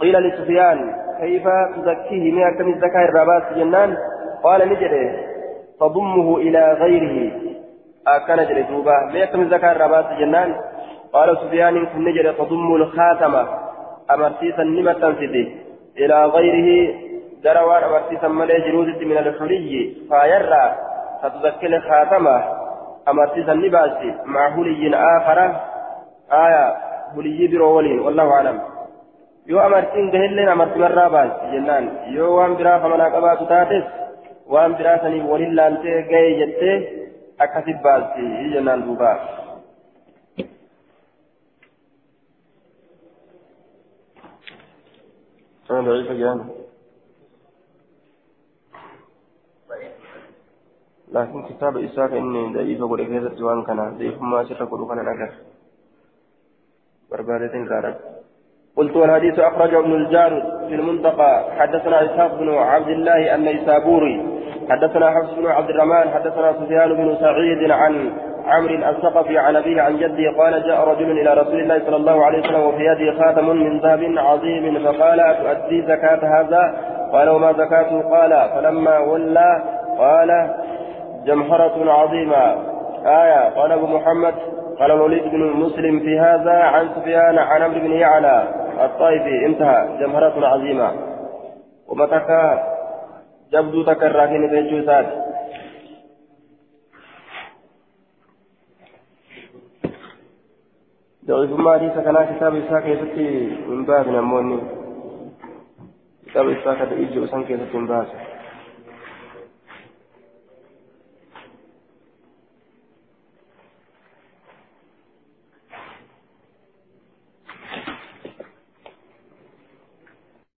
قيل لسفيان كيف تزكيه؟ مئة كم الزكاة الرباس جنان قال نجري. تضمه إلى غيره. أكن جري دوبا. مئة كم الزكاة الرباس جنان قال سفيان كن نجري تضم الخاتمة أمرتيسا نمة تنفذي إلى غيره. دروان أمرتيسا ملي جنودة من الحلي فيرى فتزكي الخاتمة أمرتيسا نباسي مع هلي آخر. آية هلي برولين والله أعلم. Yoo amartiin gahelleen amartimarraa baasti jennaan yoo waan biraa kamanaa qabaatu taates waan biraa saniif waliin laaltee gahe jettee akkasit baasti jennaan duuba. ضعيف جامد لكن كتاب إساق إني ضعيف قول كيسة وان كان ضعيف ما سر قول كان نقر بربادة كارت قلت والحديث أخرجه ابن الجارود في المنطقة. حدثنا إسحاق بن عبد الله النيسابوري. حدثنا حفص بن عبد الرحمن. حدثنا سفيان بن سعيد عن عمرو الثقفي عن أبيه عن جده قال جاء رجل إلى رسول الله صلى الله عليه وسلم وفي يده خاتم من ذهب عظيم فقال أتؤدي زكاة هذا؟ قال وما زكاته؟ قال فلما ولى قال جمهرة عظيمة. آية. قال أبو محمد قال الوليد بن مسلم في هذا عن سفيان عن عمرو بن يعلى الطائفي انتهى جمهرة عظيمة. ومتك جبدو تكراكين بيجوسات ضعيفما حديث كان كتاب إسحاق يسكي من باب نموني. كتاب إسحاق يجي وسنك يسكي من باب.